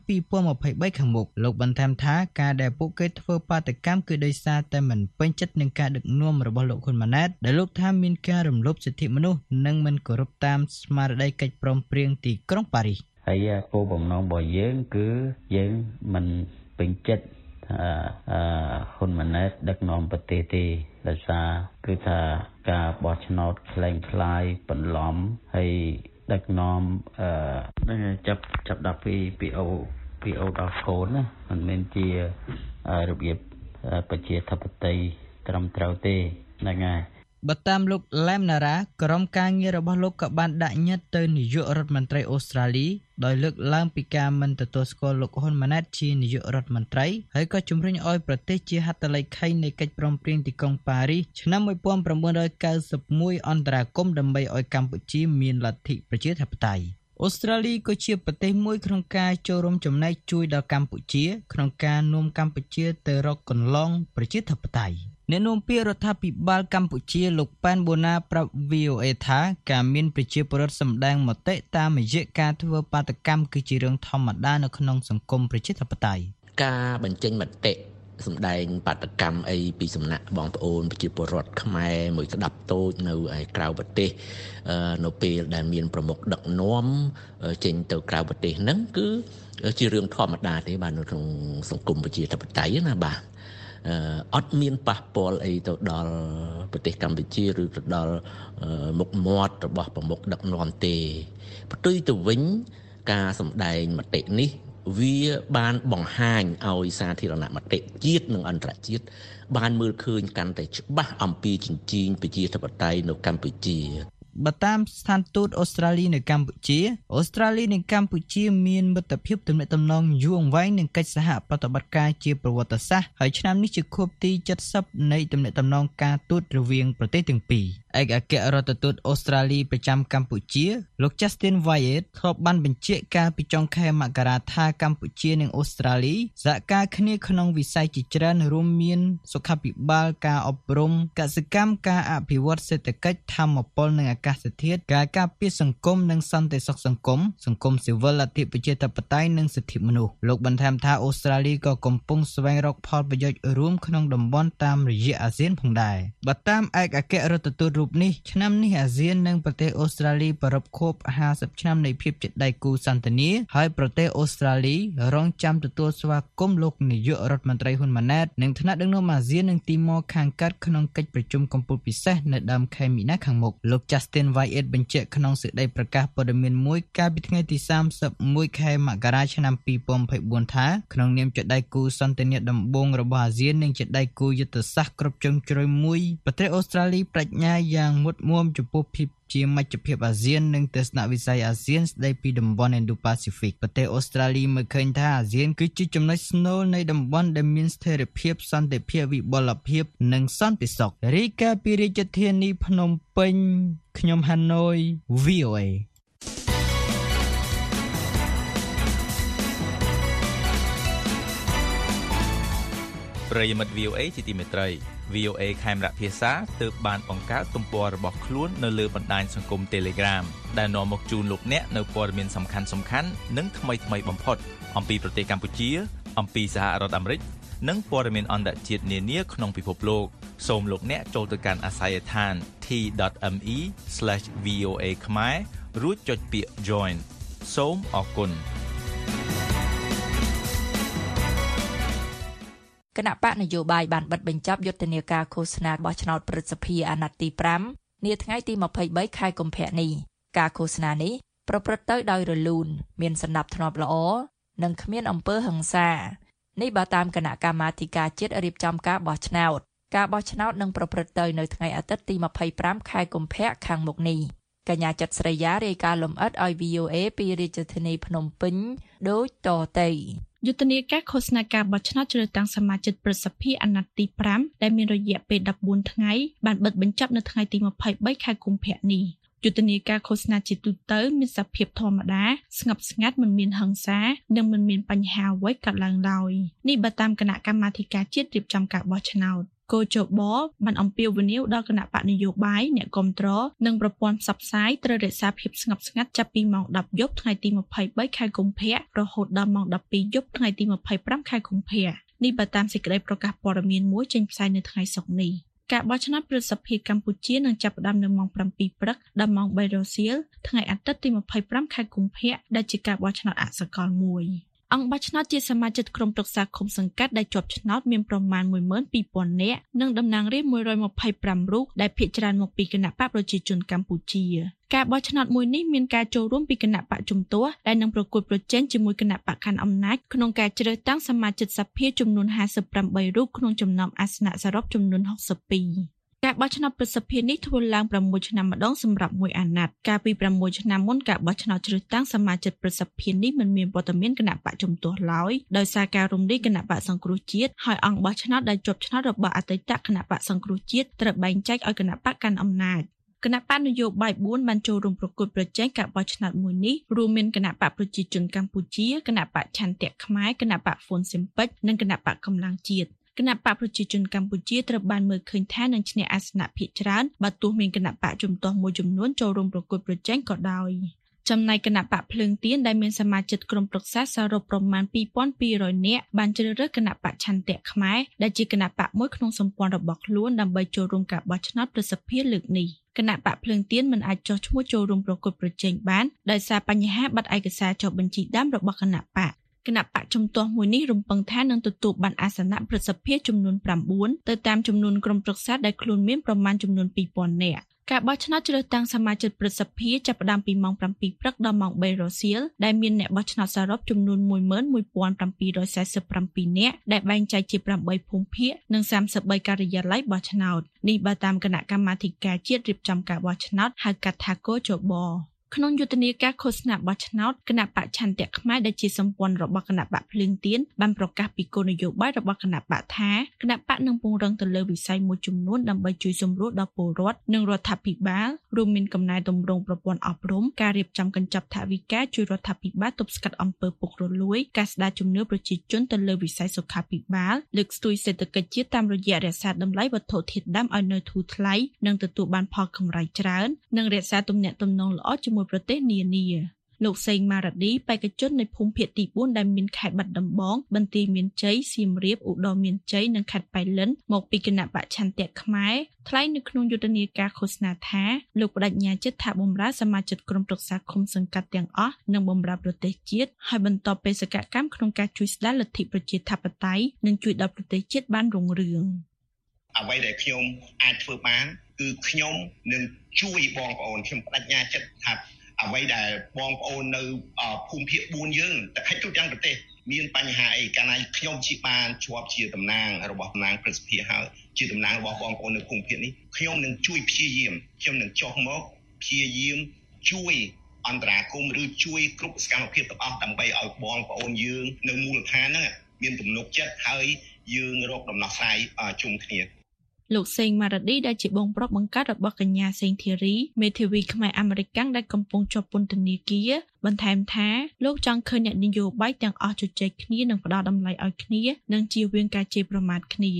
2023ខាងមុខលោកបន្ថែមថាការដែលពួកគេធ្វើបាតកម្មគឺដោយសារតែមិនពេញចិត្តនឹងការដឹកនាំរបស់លោកហ៊ុនម៉ាណែតដែលលោកថាមានការរំលោភសិទ្ធិមនុស្សនិងមិនគោរពតាមស្មារតីកិច្ចព្រមព្រៀងទីក្រុងប៉ារីសហើយគោលបំណងរបស់យើងគឺយើងមិន ពេញចិត្តអឺហ៊ុនម៉ាណែតដឹកនាំប្រទេសទេដោយសារគឺថាការបោះឆ្នោតខ្លែងខ្លាយបន្លំហើយដឹកនាំអឺចាប់ចាប់ដល់ពី PO PO ដល់កូនណាមិនមែនជារបៀបប្រជាធិបតេយ្យត្រឹមត្រូវទេហ្នឹងហើយ បើតាមលោកឡែមណារ៉ាក្រុមការងាររបស់លោកក៏បានដាក់ញត្តិទៅនាយករដ្ឋមន្ត្រីអូស្ត្រាលីដោយលើកឡើងពីការមិនទទួលស្គាល់លោកហ៊ុនម៉ាណែតជានាយករដ្ឋមន្ត្រីហើយក៏ជំរុញឲ្យប្រទេសជាហត្ថលេខីនៃកិច្ចព្រមព្រៀងទីក្រុងប៉ារីសឆ្នាំ1991អន្តរាគមន៍ដើម្បីឲ្យកម្ពុជាមានលទ្ធិប្រជាធិបតេយ្យអូស្ត្រាលីក៏ជាប្រទេសមួយក្នុងការចូលរួមចំណែកជួយដល់កម្ពុជា ក្នុងការនាំកម្ពុជាទៅរកកន្លងប្រជាធិបតេយ្យ អ្នកនាំពាក្យរដ្ឋាភិបាលកម្ពុជាលោកប៉ែនបូណាប្រាប់ VOA ថាការមានប្រជាពលរដ្ឋសម្ដែងមតិតាមរយៈការធ្វើបាតកម្មគឺជារឿងធម្មតានៅក្នុងសង្គមប្រជាធិបតេយ្យការបញ្ចេញមតិសម្ដែងបាតកម្មអីពីសំណាក់បងប្អូនប្រជាពលរដ្ឋខ្មែរមួយក្តាប់តូចនៅឯក្រៅប្រទេសអឺនៅពេលដែលមានប្រមុខដឹកនាំអឺចេញទៅក្រៅប្រទេសហ្នឹងគឺជារឿងធម្មតាទេបាទនៅក្នុងសង្គមប្រជាធិបតេយ្យណាបាទ អឺអត់មានប៉ះពាល់អីទៅដល់ប្រទេសកម្ពុជាឬទៅដល់អឺមុខមាត់របស់ប្រមុខដឹកនាំទេផ្ទុយទៅវិញការសម្ដែងមតិនេះវាបានបង្ហាញឲ្យសាធារណមតិជាតិនិងអន្តរជាតិបានមើលឃើញកាន់តែច្បាស់អំពីចិញ្ចៀនប្រជាធិបតេយ្យនៅកម្ពុជា បើតាមស្ថានទូតអូស្ត្រាលីនៅកម្ពុជាអូស្ត្រាលីនិងកម្ពុជាមានមិត្តភាពទំនាក់ទំនងយូរអង្វែងនិងកិច្ចសហប្រតិបត្តិការជាប្រវត្តិសាស្ត្រហើយឆ្នាំនេះជាខួបទី70នៃទំនាក់ទំនងការទូតរវាងប្រទេសទាំងពីរ ឯកអគ្គរដ្ឋទូតអូស្ត្រាលីប្រចាំកម្ពុជា លោក Justin Wyatt ធ្លាប់បានបញ្ជាក់កាលពីចុងខែមករាថាកម្ពុជានិងអូស្ត្រាលីសហការគ្នាក្នុងវិស័យជាច្រើនរួមមានសុខាភិបាលការអប់រំកសិកម្មការអភិវឌ្ឍសេដ្ឋកិច្ចធម្មពលនិងអាកាសធាតុការការពារសង្គមនិងសន្តិសុខសង្គមសង្គមស៊ីវិលលទ្ធិប្រជាធិបតេយ្យនិងសិទ្ធិមនុស្សលោកបន្ថែមថាអូស្ត្រាលីក៏កំពុងស្វែងរកផលប្រយោជន៍រួមក្នុងតំបន់តាមរយៈអាស៊ានផងដែរបើតាមឯកអគ្គរដ្ឋទូតរូបនេះឆ្នាំនេះអាស៊ាននិងប្រទេសអូស្ត្រាលីប្រារព្ធខួប50ឆ្នាំនៃភាពជាដៃគូសន្តិនិកហើយប្រទេសអូស្ត្រាលីរងចាំទទួលស្វាគមន៍លោកនាយករដ្ឋមន្ត្រីហ៊ុនម៉ាណែតនិងថ្នាក់ដឹកនាំអាស៊ាននិងទីម៉ូខាងកើតក្នុងកិច្ចប្រជុំកំពូលពិសេសនៅដើមខែមីនាខាងមុខលោក Justin Wyatt បញ្ជាក់ក្នុងសេចក្តីប្រកាសព័ត៌មានមួយកាលពីថ្ងៃទី31ខែមករាឆ្នាំ2024ថាក្នុងនាមជាដៃគូសន្តិនិកដំបូងរបស់អាស៊ាននិងជាដៃគូយុទ្ធសាស្ត្រគ្រប់ជ្រុងជ្រោយមួយប្រទេសអូស្ត្រាលីបញ្ញាយ៉ាងមុតមុំចំពោះភាពជាមជ្ឈភាពអាស៊ាននិងទស្សនវិស័យអាស៊ានស្ដីពីតំបន់ Indo-Pacific ប្រទេសអូស្ត្រាលីមើលឃើញថាអាស៊ានគឺជាចំណុចស្នូលនៃតំបន់ដែលមានស្ថិរភាពសន្តិភាពវិបុលភាព និងសន្តិសុខរាយការណ៍ពីរាជធានីភ្នំពេញខ្ញុំហាណូយ VOA ប្រិយមិត្ត VOA ជាទីមេត្រី VOA ខេមរៈភាសាទើបបានបង្កើតទំព័ររបស់ខ្លួននៅលើបណ្ដាញសង្គម Telegram ដែលនាំមកជូនលោកអ្នកនៅព័ត៌មានសំខាន់សំខាន់និងថ្មីថ្មីបំផុត អំពីប្រទេសកម្ពុជា អំពីសហរដ្ឋអាមេរិកនិងព័ត៌មានអន្តរជាតិនានាក្នុងពិភពលោកសូមលោកអ្នកចូលទៅកាន់អាស័យដ្ឋាន t.me/voa ខ្មែររួចចុចពាក្យ join សូមអរគុណ គណៈបកនយោបាយបានបិទបញ្ចប់យុទ្ធនាការឃោសនាបោះឆ្នោតព្រឹទ្ធសភាអាណត្តិទី5នាថ្ងៃទី23ខែកុម្ភៈនេះការឃោសនានេះប្រព្រឹត្តទៅដោយរលូន មានសណ្ដាប់ធ្នាប់ល្អនិងគ្មានអំពើហិង្សានេះបើតាមគណៈកម្មាធិការជាតិរៀបចំការបោះឆ្នោតការបោះឆ្នោតនឹងប្រព្រឹត្តទៅនៅថ្ងៃអាទិត្យទី25ខែកុម្ភៈខាងមុខនេះកញ្ញាចិត្តស្រីយ៉ារាយការណ៍លម្អិតឲ្យ VOA ពីរាជធានីភ្នំពេញដូចតទៅ យុទ្ធនាការឃោសនាការបោះឆ្នោតជ្រើសតាំងសមាជិកប្រសិទ្ធិអាណត្តិទី5ដែលមានរយៈពេល14ថ្ងៃបានបិទបញ្ចប់នៅថ្ងៃទី23ខែកុម្ភៈនេះយុទ្ធនាការឃោសនាជាទូទៅមានសភាពធម្មតាស្ងប់ស្ងាត់មិនមានហិង្សានិងមិនមានបញ្ហាអ្វីកើតឡើងឡើយនេះបើតាមគណៈកម្មាធិការជាតិរៀបចំការបោះឆ្នោត គោចបបានអំពាវនាវដល់គណៈបកនយោបាយអ្នកគ្រប់គ្រងនិងប្រព័ន្ធផ្សព្វផ្សាយត្រូវរក្សាភាពស្ងប់ស្ងាត់ចាប់ពីម៉ោង10យប់ថ្ងៃទី23ខែកុម្ភៈរហូតដល់ម៉ោង12យប់ថ្ងៃទី25ខែកុម្ភៈនេះបើតាមសេចក្តីប្រកាសព័ត៌មានមួយចេញផ្សាយនៅថ្ងៃសុក្រនេះការបោះឆ្នោតប្រសិទ្ធភាពកម្ពុជានឹងចាប់ផ្ដើមនៅម៉ោង7ព្រឹកដល់ម៉ោង3រសៀលថ្ងៃអាទិត្យទី25ខែកុម្ភៈដែលជាការបោះឆ្នោតអសកលមួយ អង្គបោះឆ្នោតជាសមាជិកក្រុមប្រឹក្សាឃុំសង្កាត់ដែលជាប់ឆ្នោតមានប្រមាណ12000នាក់និងតំណាងរាស្ត្រ125រូបដែលភាគច្រើនមកពីគណៈបកប្រជាជនកម្ពុជាការបោះឆ្នោតមួយនេះមានការចូលរួមពីគណៈបកជំទាស់ដែលនឹងប្រកួតប្រជែងជាមួយគណៈបកកាន់អំណាចក្នុងការជ្រើសតាំងសមាជិកសភាចំនួន58រូបក្នុងចំណោមអាសនៈសរុបចំនួន62 ការបោះឆ្នោតប្រសិទ្ធភាពនេះធ្វើឡើង6ឆ្នាំម្ដងសម្រាប់មួយអាណត្តិកាលពី6ឆ្នាំមុនការបោះឆ្នោតជ្រើសតាំងសមាជិកប្រសិទ្ធភាពនេះមិនមានវត្តមានគណៈបកជំទាស់ឡើយដោយសារការរំលាយគណៈបកសង្គ្រោះជាតិហើយអង្គបោះឆ្នោតដែលជាប់ឆ្នោតរបស់អតីតគណៈបកសង្គ្រោះជាតិត្រូវបែងចែកឲ្យគណៈបកកាន់អំណាចគណៈបកនយោបាយ4បានចូលរួមប្រគល់ប្រជែងការបោះឆ្នោតមួយនេះរួមមានគណៈបកប្រជាជនកម្ពុជាគណៈបកឆន្ទៈខ្មែរគណៈបកហ្វុនស៊ិមពេចនិងគណៈបកកម្លាំងជាតិ គណៈបកប្រជាជនកម្ពុជាត្រូវបានមើលឃើញថានឹងឈ្នះអាសនៈភាគច្រើនបើទោះមានគណៈបកជំទាស់មួយចំនួនចូលរួមប្រកួតប្រជែងក៏ដោយចំណែកគណៈបកភ្លើងទៀនដែលមានសមាជិកក្រុមប្រឹក្សាសរុបប្រមាណ2200នាក់បានជ្រើសរើសគណៈបកឆន្ទៈខ្មែរដែលជាគណៈបកមួយក្នុងសម្ព័ន្ធរបស់ខ្លួនដើម្បីចូលរួមការបោះឆ្នោតប្រសិទ្ធភាពលើកនេះគណៈបកភ្លើងទៀនមិនអាចចោះឈ្មោះចូលរួមប្រកួតប្រជែងបានដោយសារបញ្ហាបាត់ឯកសារចុះបញ្ជីដើមរបស់គណៈបក គណៈបកជំទាស់មួយនេះរំពឹងថានឹងទទួលបានអាសនៈប្រសិទ្ធភាពចំនួន9ទៅតាមចំនួនក្រុមប្រឹក្សាដែលខ្លួនមានប្រមាណចំនួន2000នាក់ការបោះឆ្នោតជ្រើសតាំងសមាជិកព្រឹទ្ធសភាចាប់ផ្ដើមពីម៉ោង7ព្រឹកដល់ម៉ោង3រសៀលដែលមានអ្នកបោះឆ្នោតសរុបចំនួន11747នាក់ដែលបែងចែកជា8ភូមិភាគនិង33ការិយាល័យបោះឆ្នោតនេះបើតាមគណៈកម្មាធិការជាតិរៀបចំការបោះឆ្នោតហៅកាត់ថាកោជប ក្នុងយុទ្ធនាការឃោសនាបោះឆ្នោតគណៈបកឆន្ទៈខ្មែរដែលជាសម្ព័ន្ធរបស់គណៈបកភ្លើងទៀនបានប្រកាសពីគោលនយោបាយរបស់គណៈបកថាគណៈបកនឹងពង្រឹងទៅលើវិស័យមួយចំនួនដើម្បីជួយសម្រួលដល់ពលរដ្ឋនិងរដ្ឋាភិបាលរួមមានកំណែតម្រង់ប្រព័ន្ធអប់រំការរៀបចំកញ្ចប់ថវិកាជួយរដ្ឋាភិបាលទប់ស្កាត់អំពើពុករលួយការស្ដារជំនឿប្រជាជនទៅលើវិស័យសុខាភិបាលលើកស្ទួយសេដ្ឋកិច្ចជាតិតាមរយៈរក្សាតម្លៃវត្ថុធាតុដើមឲ្យនៅធូរថ្លៃនិងទទួលបានផលកម្រៃច្រើននិងរក្សាទំនាក់ទំនងល្អជាមួយប្រទេសនានាលោកសេងម៉ារ៉ាឌីបេក្ខជននៃភូមិភាគទី4ដែលមានខេត្តបាត់ដំបង បន្ទាយមានជ័យសៀមរាបឧត្តរមានជ័យនិងខេត្តបៃលិនមកពីគណៈបច្ឆន្ទៈខ្មែរថ្លែងនៅក្នុងយុទ្ធនាការឃោសនាថាលោកបដិញ្ញាចិត្តថាបំរើសមាជិកក្រុមប្រឹក្សាឃុំសង្កាត់ទាំងអស់និងបំរើប្រទេសជាតិហើយបន្តបេសកកម្មក្នុងការជួយស្ដារលទ្ធិប្រជាធិបតេយ្យនិងជួយដល់ប្រទេសជាតិបានរុងរឿង អ្វីដែលខ្ញុំអាចធ្វើបាន គឺខ្ញុំនឹងជួយបងប្អូនខ្ញុំបដិញ្ញាចិត្តថាអ្វីដែលបងប្អូននៅភូមិភាគ4យើងតែខិតទូទាំងប្រទេសមានបញ្ហាអីកាលណាខ្ញុំជាបានជាប់ជាតំណាងរបស់តំណាងព្រឹទ្ធសភាហើយជាតំណាងរបស់បងប្អូននៅភូមិភាគនេះខ្ញុំនឹងជួយព្យាយាមខ្ញុំនឹងចុះមកព្យាយាមជួយអន្តរាគមឬជួយគ្រប់សកម្មភាពទាំងអស់ដើម្បីឲ្យបងប្អូនយើងនៅមូលដ្ឋានហ្នឹងមានទំនុកចិត្តហើយយើងរកដំណោះស្រាយជុំគ្នា លោកសេងម៉ារ៉ាឌីដែលជាបងប្រុសបង្កើតរបស់កញ្ញាសេងធីរីមេធាវីខ្មែរអាមេរិកដែលកំពុងជាប់ពន្ធនាគារបន្ថែមថាលោកចង់ឃើញអ្នកនយោបាយទាំងអស់ជជែកគ្នានិងផ្ដល់តម្លៃឲ្យគ្នានិងជៀសវាងការជេរប្រមាថគ្នា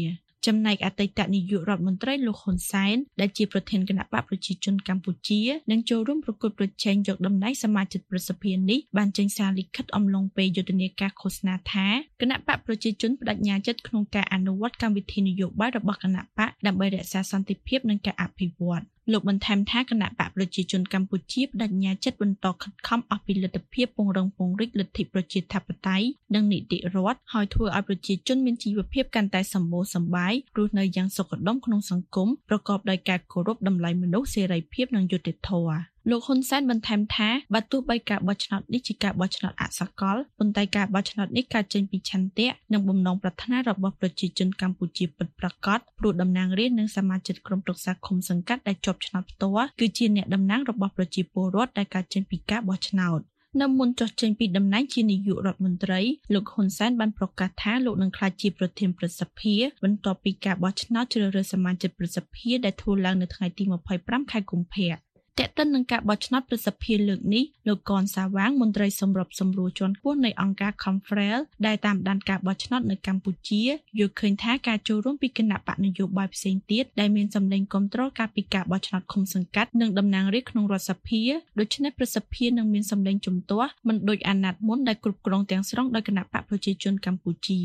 ចំណែកអតីតនាយករដ្ឋមន្ត្រីលោកហ៊ុនសែនដែលជាប្រធានគណៈបកប្រជាជនកម្ពុជានឹងចូលរួមប្រគល់ប្រជែងយកតំណែងសមាជិកប្រសិទ្ធភាពនេះបានចេញសារលិខិតអំឡុងពេលយុទ្ធនាការឃោសនាថាគណៈបកប្រជាជនបដិញ្ញាចិត្តក្នុងការអនុវត្តកម្មវិធីនយោបាយរបស់គណៈបកដើម្បីរក្សាសន្តិភាពនិងការអភិវឌ្ឍ លោកបន្ថែមថាគណៈបកប្រជាជនកម្ពុជាបដិញ្ញាចិត្តបន្តខិតខំអស់ពីលទ្ធភាពពង្រឹងពង្រីកលទ្ធិប្រជាធិបតេយ្យនិងនីតិរដ្ឋហើយធ្វើឲ្យប្រជាជនមានជីវភាពកាន់តែសម្បូរសប្បាយរស់នៅយ៉ាងសុខដុមក្នុងសង្គមប្រកបដោយការគោរពតម្លៃមនុស្សសេរីភាពនិងយុត្តិធម៌ លោកហ៊ុនសែនបន្ថែមថាបើទោះបីការបោះឆ្នោតនេះជាការបោះឆ្នោតអសកលប៉ុន្តែការបោះឆ្នោតនេះកើតចេញពីឆន្ទៈនិងបំណងប្រាថ្នារបស់ប្រជាជនកម្ពុជាពិតប្រាកដព្រោះតំណាងរាស្ត្រនិងសមាជិកក្រុមប្រឹក្សាឃុំសង្កាត់ដែលជាប់ឆ្នោតផ្ទាល់គឺជាអ្នកតំណាងរបស់ប្រជាពលរដ្ឋដែលកើតចេញពីការបោះឆ្នោតនៅមុនចុះចេញពីតំណែងជានាយករដ្ឋមន្ត្រីលោកហ៊ុនសែនបានប្រកាសថាលោកនឹងក្លាយជាប្រធានប្រសិទ្ធិបន្ទាប់ពីការបោះឆ្នោតជ្រើសរើសសមាជិកប្រសិទ្ធិដែលធ្វើឡើងនៅថ្ងៃទី25ខែកុម្ភៈ តេតិននឹងការបោះឆ្នោតប្រសិទ្ធភាពលើកនេះលោកកនសាវាងមន្ត្រីសម្របសម្រួលជាន់ខ្ពស់នៃអង្គការ Confrel ដែលតាមដានការបោះឆ្នោតនៅកម្ពុជាយល់ឃើញថាការចូលរួមពីគណៈបកនយោបាយផ្សេងទៀតដែលមានសម្លេងគ្រប់គ្រងការពីការបោះឆ្នោតឃុំសង្កាត់និងតំណាងរាស្ត្រក្នុងរដ្ឋសភាដូច្នេះប្រសិទ្ធភាពនឹងមានសម្លេងជំទាស់មិនដូចអាណត្តិមុនដែលគ្រប់គ្រងទាំងស្រុងដោយគណៈបកប្រជាជនកម្ពុជា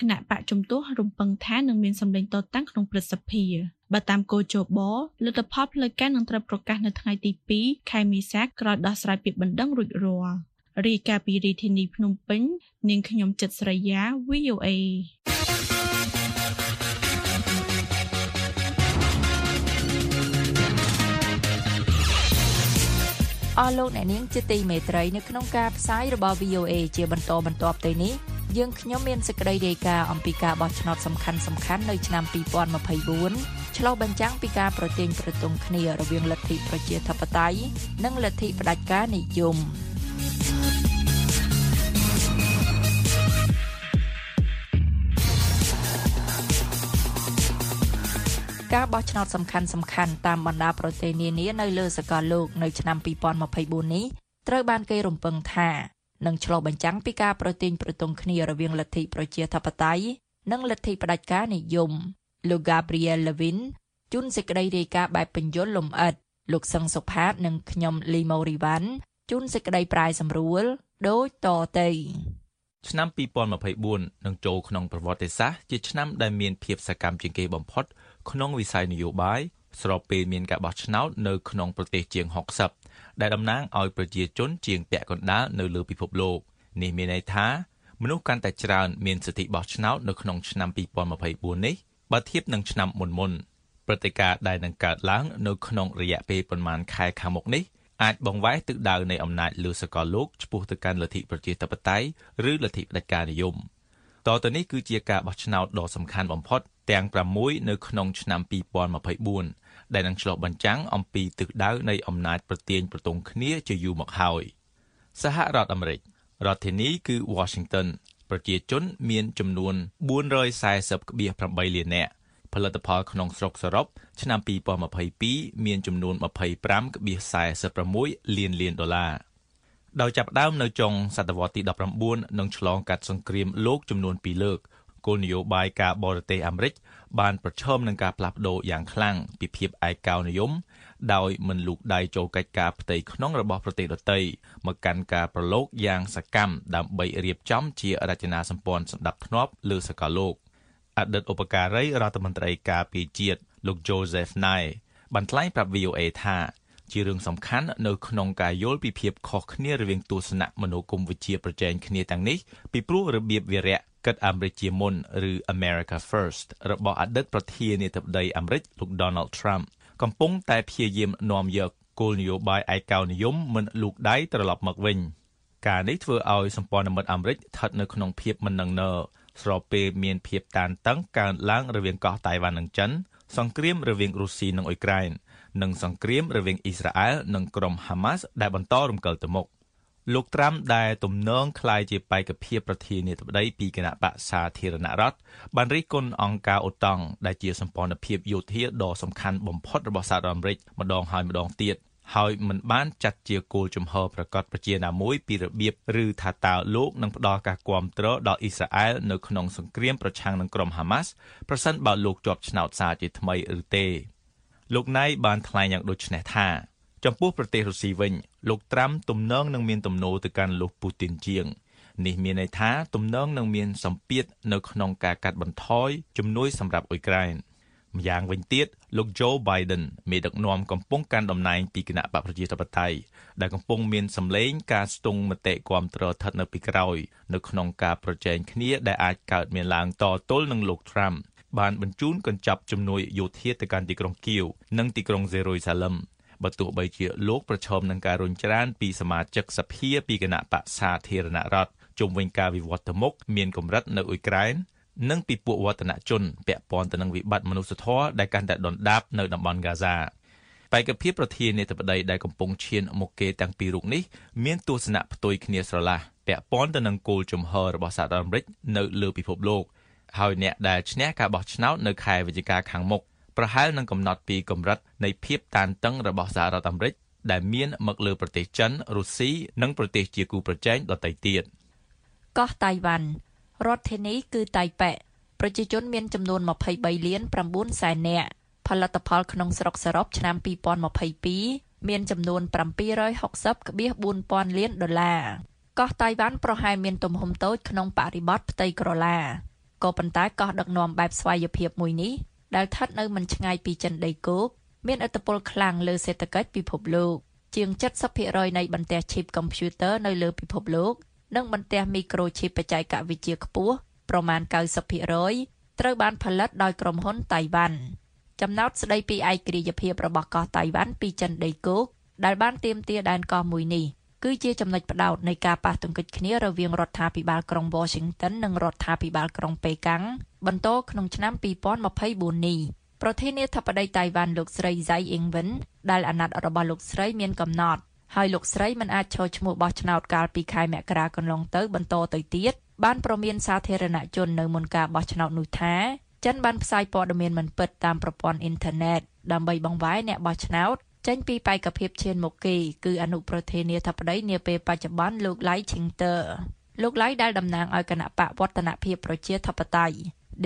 គណៈបកជំទាស់រំពឹងថានឹងមានសម្លេងតតាំងក្នុងព្រឹទ្ធសភា បើតាមគោចបលទ្ធផលផ្លូវការនឹងត្រូវប្រកាសនៅថ្ងៃទី2ខែមេសាក្រោយដោះស្រាយពាក្យបណ្ដឹងរួចរាល់រាយការណ៍ពីរាជធានីភ្នំពេញនាងខ្ញុំចិត្តស្រីយ៉ា VOA អស់លោកអ្នកនាងជាទីមេត្រីនៅក្នុងការផ្សាយរបស់ VOA ជាបន្តបន្ទាប់ទៅនេះ យើងខ្ញុំមានសេចក្តីរាយការណ៍អំពីការបោះឆ្នោតសំខាន់សំខាន់នៅឆ្នាំ2024ឆ្លុះបញ្ចាំងពីការប្រទាញប្រទង់គ្នារវាងលទ្ធិប្រជាធិបតេយ្យនិងលទ្ធិផ្ដាច់ការនិយមការបោះឆ្នោតសំខាន់សំខាន់តាមបណ្ដាប្រទេសនានានៅលើសកលលោកនៅឆ្នាំ2024នេះត្រូវបានគេរំពឹងថា និងឆ្លុះបញ្ចាំងពីការប្រទាញប្រទង់គ្នារវាងលទ្ធិប្រជាធិបតេយ្យនិងលទ្ធិផ្ដាច់ការនិយមលោក Gabriel Levin ជួនសេចក្តីរាយការណ៍បែបបញ្យលលំអិតលោកសឹងសុផាត និងខ្ញុំលីម៉ូរីវ៉ាន់ជួនសេចក្តីប្រាយសម្រួលដូចតទៅឆ្នាំ2024នឹងចូលក្នុងប្រវត្តិសាស្ត្រជាឆ្នាំដែលមានភាពសកម្មជាងគេបំផុត ក្នុងវិស័យនយោបាយស្របពេលមានការបោះឆ្នោតនៅក្នុងប្រទេសជាង60 ដែលតំណាងឲ្យប្រជាជនជាងពាក់កណ្ដាលនៅលើពិភពលោកនេះមានន័យថាមនុស្សកាន់តែច្រើនមានសិទ្ធិបោះឆ្នោតនៅក្នុងឆ្នាំ2024នេះបើធៀបនឹងឆ្នាំមុនមុនព្រឹត្តិការណ៍ដែលនឹងកើតឡើងនៅក្នុងរយៈពេលប្រមាណខែខាងមុខនេះអាចបង្វែរទិសដៅនៃអំណាចលើសកលលោកឆ្ពោះទៅកាន់លទ្ធិប្រជាធិបតេយ្យឬលទ្ធិផ្ដាច់ការនិយម តទៅនេះគឺជាការបោះឆ្នោតដ៏សំខាន់បំផុត ទាំង6នៅក្នុងឆ្នាំ2024ដែលនឹងឆ្លុះបញ្ចាំងអំពីទិសដៅនៃអំណាចប្រទាញប្រទង់គ្នាជាយូរមកហើយសហរដ្ឋអាមេរិករដ្ឋធានីគឺ Washington ប្រជាជនមានចំនួន440.8លាននាក់ផលិតផលក្នុងស្រុកសរុបឆ្នាំ2022មានចំនួន25.46លានលានដុល្លារ ដោយចាប់ផ្ដើមនៅចុងសតវត្សទី19និងឆ្លងកាត់សង្គ្រាមលោកចំនួន2លើកគោលនយោបាយការបរទេសអាមេរិកបានប្រឈមនឹងការផ្លាស់ប្ដូរយ៉ាងខ្លាំងពីភាពឯកោនិយមដោយមិនលូកដៃចូលកិច្ចការផ្ទៃក្នុងរបស់ប្រទេសដទៃមកកាន់ការប្រឡូកយ៉ាងសកម្មដើម្បីរៀបចំជារចនាសម្ព័ន្ធសម្ដាប់ធ្នាប់លើសកលលោកអតីតឧបការីរដ្ឋមន្ត្រីការពារជាតិលោក Joseph Nye បានថ្លែងប្រាប់ VOA ថា ជារឿងសំខាន់នៅក្នុងការយល់ពីភាពខុសគ្នារវាងទស្សនៈមនោគមវិជ្ជាប្រជែងគ្នាទាំងនេះពីព្រោះរបៀបវារៈគិតអាមេរិកជាមុនឬ America First របស់អតីតប្រធានាធិបតីអាមេរិកលោក Donald Trump កំពុងតែព្យាយាមនាំយកគោលនយោបាយឯកោនិយមមិនលូកដៃត្រឡប់មកវិញការនេះធ្វើឲ្យសម្ព័ន្ធមិត្តអាមេរិកស្ថិតនៅក្នុងភាពមិននឹងណស្របពេលមានភាពតានតឹងកើនឡើងរវាងកោះតៃវ៉ាន់និងចិនសង្គ្រាមរវាងរុស្ស៊ីនិងអ៊ុយក្រែន និងសង្គ្រាមរវាងអ៊ីស្រាអែលនិងក្រុមហាម៉ាស់ដែលបន្តរំកិលទៅមុខលោកត្រាំដែលទំនងคล้ายជាបេក្ខភាពប្រធានាធិបតីពីគណៈបកសាធារណរដ្ឋបានរិះគន់អង្គការអូតង់ដែលជាសម្ព័ន្ធភាពយោធាដ៏សំខាន់បំផុតរបស់សហរដ្ឋអាមេរិកម្ដងហើយម្ដងទៀតហើយមិនបានចាត់ជាគោលជំហរប្រកាសប្រជាណាមួយពីរបៀបឬថាតើលោកនឹងផ្ដល់ការគាំទ្រដល់អ៊ីស្រាអែលនៅក្នុងសង្គ្រាមប្រឆាំងនឹងក្រុមហាម៉ាស់ប្រសិនបើលោកជាប់ឆ្នោតសារជាថ្មីឬទេ លោកណៃបានថ្លែងយ៉ាងដូចនេះថាចំពោះប្រទេសរុស្ស៊ីវិញលោកត្រាំទំនងនឹងមានទំនោរទៅកាន់លោកពូទីនជាងនេះមានន័យថាទំនងនឹងមានសម្ពាធនៅក្នុងការកាត់បន្ថយជំនួយសម្រាប់អ៊ុយក្រែនម្យ៉ាងវិញទៀតលោក Joe Biden មេដឹកនាំកំពុងកាន់តំណែងពីគណៈបកប្រជាធិបតេយ្យដែលកំពុងមានសម្លេងការស្ទង់មតិគាំទ្រស្ថិតនៅពីក្រោយនៅក្នុងការប្រជែងគ្នាដែលអាចកើតមានឡើងតទល់នឹងលោក Trump បានបញ្ជូនកញ្ចប់ជំនួយយោធាទៅកាន់ទីក្រុងគៀវនិងទីក្រុងសេរូសាឡឹមបើទោះបីជាលោកប្រឈមនឹងការរុញច្រានពីសមាជិកសភាពីគណៈបកសាធារណរដ្ឋជុំវិញការវិវត្តទៅមុខមានកម្រិតនៅអ៊ុយក្រែននិងពីពួកវឌ្ឍនជនពាក់ព័ន្ធទៅនឹងវិបត្តិមនុស្សធម៌ដែលកាន់តែដុនដាបនៅតំបន់ហ្គាហ្សាបេក្ខភាពប្រធានាធិបតីដែលកំពុងឈានមុខគេទាំងពីររូបនេះមានទស្សនៈផ្ទុយគ្នាស្រឡះពាក់ព័ន្ធទៅនឹងគោលជំហររបស់សហរដ្ឋអាមេរិកនៅលើពិភពលោក ហើយអ្នកដែលឈ្នះការបោះឆ្នោតនៅខែវិច្ឆិកាខាងមុខប្រហែលនឹងកំណត់ពីកម្រិតនៃភាពតានតឹងរបស់សហរដ្ឋអាមេរិកដែលមានមកលើប្រទេសចិនរុស្ស៊ីនិងប្រទេសជាគូប្រជែងដទៃទៀតកោះតៃវ៉ាន់រដ្ឋធានីគឺតៃប៉េប្រជាជនមានចំនួន23លាន9សែននាក់ផលិតផលក្នុងស្រុកសរុបឆ្នាំ2022មានចំនួន760.4000លានដុល្លារកោះតៃវ៉ាន់ប្រហែលមានទំហំតូចក្នុងបរិបទផ្ទៃក្រឡា ក៏ប៉ុន្តែកោះដឹកនាំបែបស្វ័យភាពមួយនេះដែលស្ថិតនៅមិនឆ្ងាយពីចិនដីគោកមានឥទ្ធិពលខ្លាំងលើសេដ្ឋកិច្ចពិភពលោកជាង70%នៃបន្ទះ chip computer នៅលើពិភពលោក និងបន្ទះ microchip បច្ចេកវិទ្យាខ្ពស់ប្រមាណ90%ត្រូវបានផលិតដោយក្រុមហ៊ុនតៃវ៉ាន់ចំណោទស្ដីពីឯករាជ្យភាពរបស់កោះតៃវ៉ាន់ពីចិនដីគោកដែលបានទាមទារដែនកោះមួយនេះ គឺជាចំណុចផ្ដោតនៃការប៉ះទង្គិចគ្នារវាងរដ្ឋាភិបាលក្រុង Washington និងរដ្ឋាភិបាលក្រុងប៉េកាំងបន្តក្នុងឆ្នាំ2024នេះប្រធានាធិបតីតៃវ៉ាន់លោកស្រីហ្សៃអ៊ីងវិនដែលអាណត្តិរបស់លោកស្រីមានកំណត់ហើយលោកស្រីមិនអាចឈរឈ្មោះបោះឆ្នោតកាលពីខែមករាកន្លងទៅបន្តទៅទៀតបានប្រមានសាធារណជននៅមុនការបោះឆ្នោតនោះថាចិនបានផ្សាយព័ត៌មានមិនពិតតាមប្រព័ន្ធអ៊ីនធឺណិតដើម្បីបង្វែរអ្នកបោះឆ្នោត ចេញពីបេក្ខភាពឈានមុខគេគឺអនុប្រធានាធិបតីនាពេលបច្ចុប្បន្នលោកឡៃឈីងទ័រលោកឡៃដែលតំណាងឲ្យគណៈបកវឌ្ឍនភាពប្រជាធិបតេយ្យ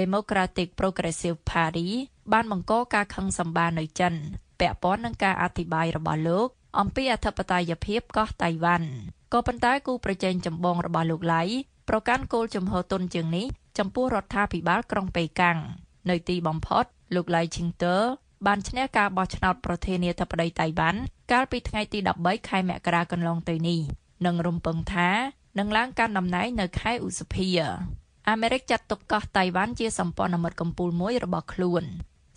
Democratic Progressive Party បានបង្កការខឹងសម្បារនៅចិនពាក់ព័ន្ធនឹងការអធិប្បាយរបស់លោក អំពីអធិបតេយ្យភាពកោះតៃវ៉ាន់ក៏ប៉ុន្តែគូប្រជែងចម្បងរបស់លោកឡៃប្រកាន់គោលជំហរទុនជាងនេះចំពោះរដ្ឋាភិបាលក្រុងប៉េកាំងនៅទីបំផុតលោកឡៃឈីងទ័រ បានឈ្នះការបោះឆ្នោតប្រធានាធិបតីតៃវ៉ាន់កាលពីថ្ងៃទី13ខែមករាកន្លងទៅនេះនិងរំពឹងថានឹងឡើងកាន់តំណែងនៅខែឧសភាអាមេរិកចាត់ទុកកោះតៃវ៉ាន់ជាសម្ព័ន្ធមិត្តកំពូលមួយរបស់ខ្លួន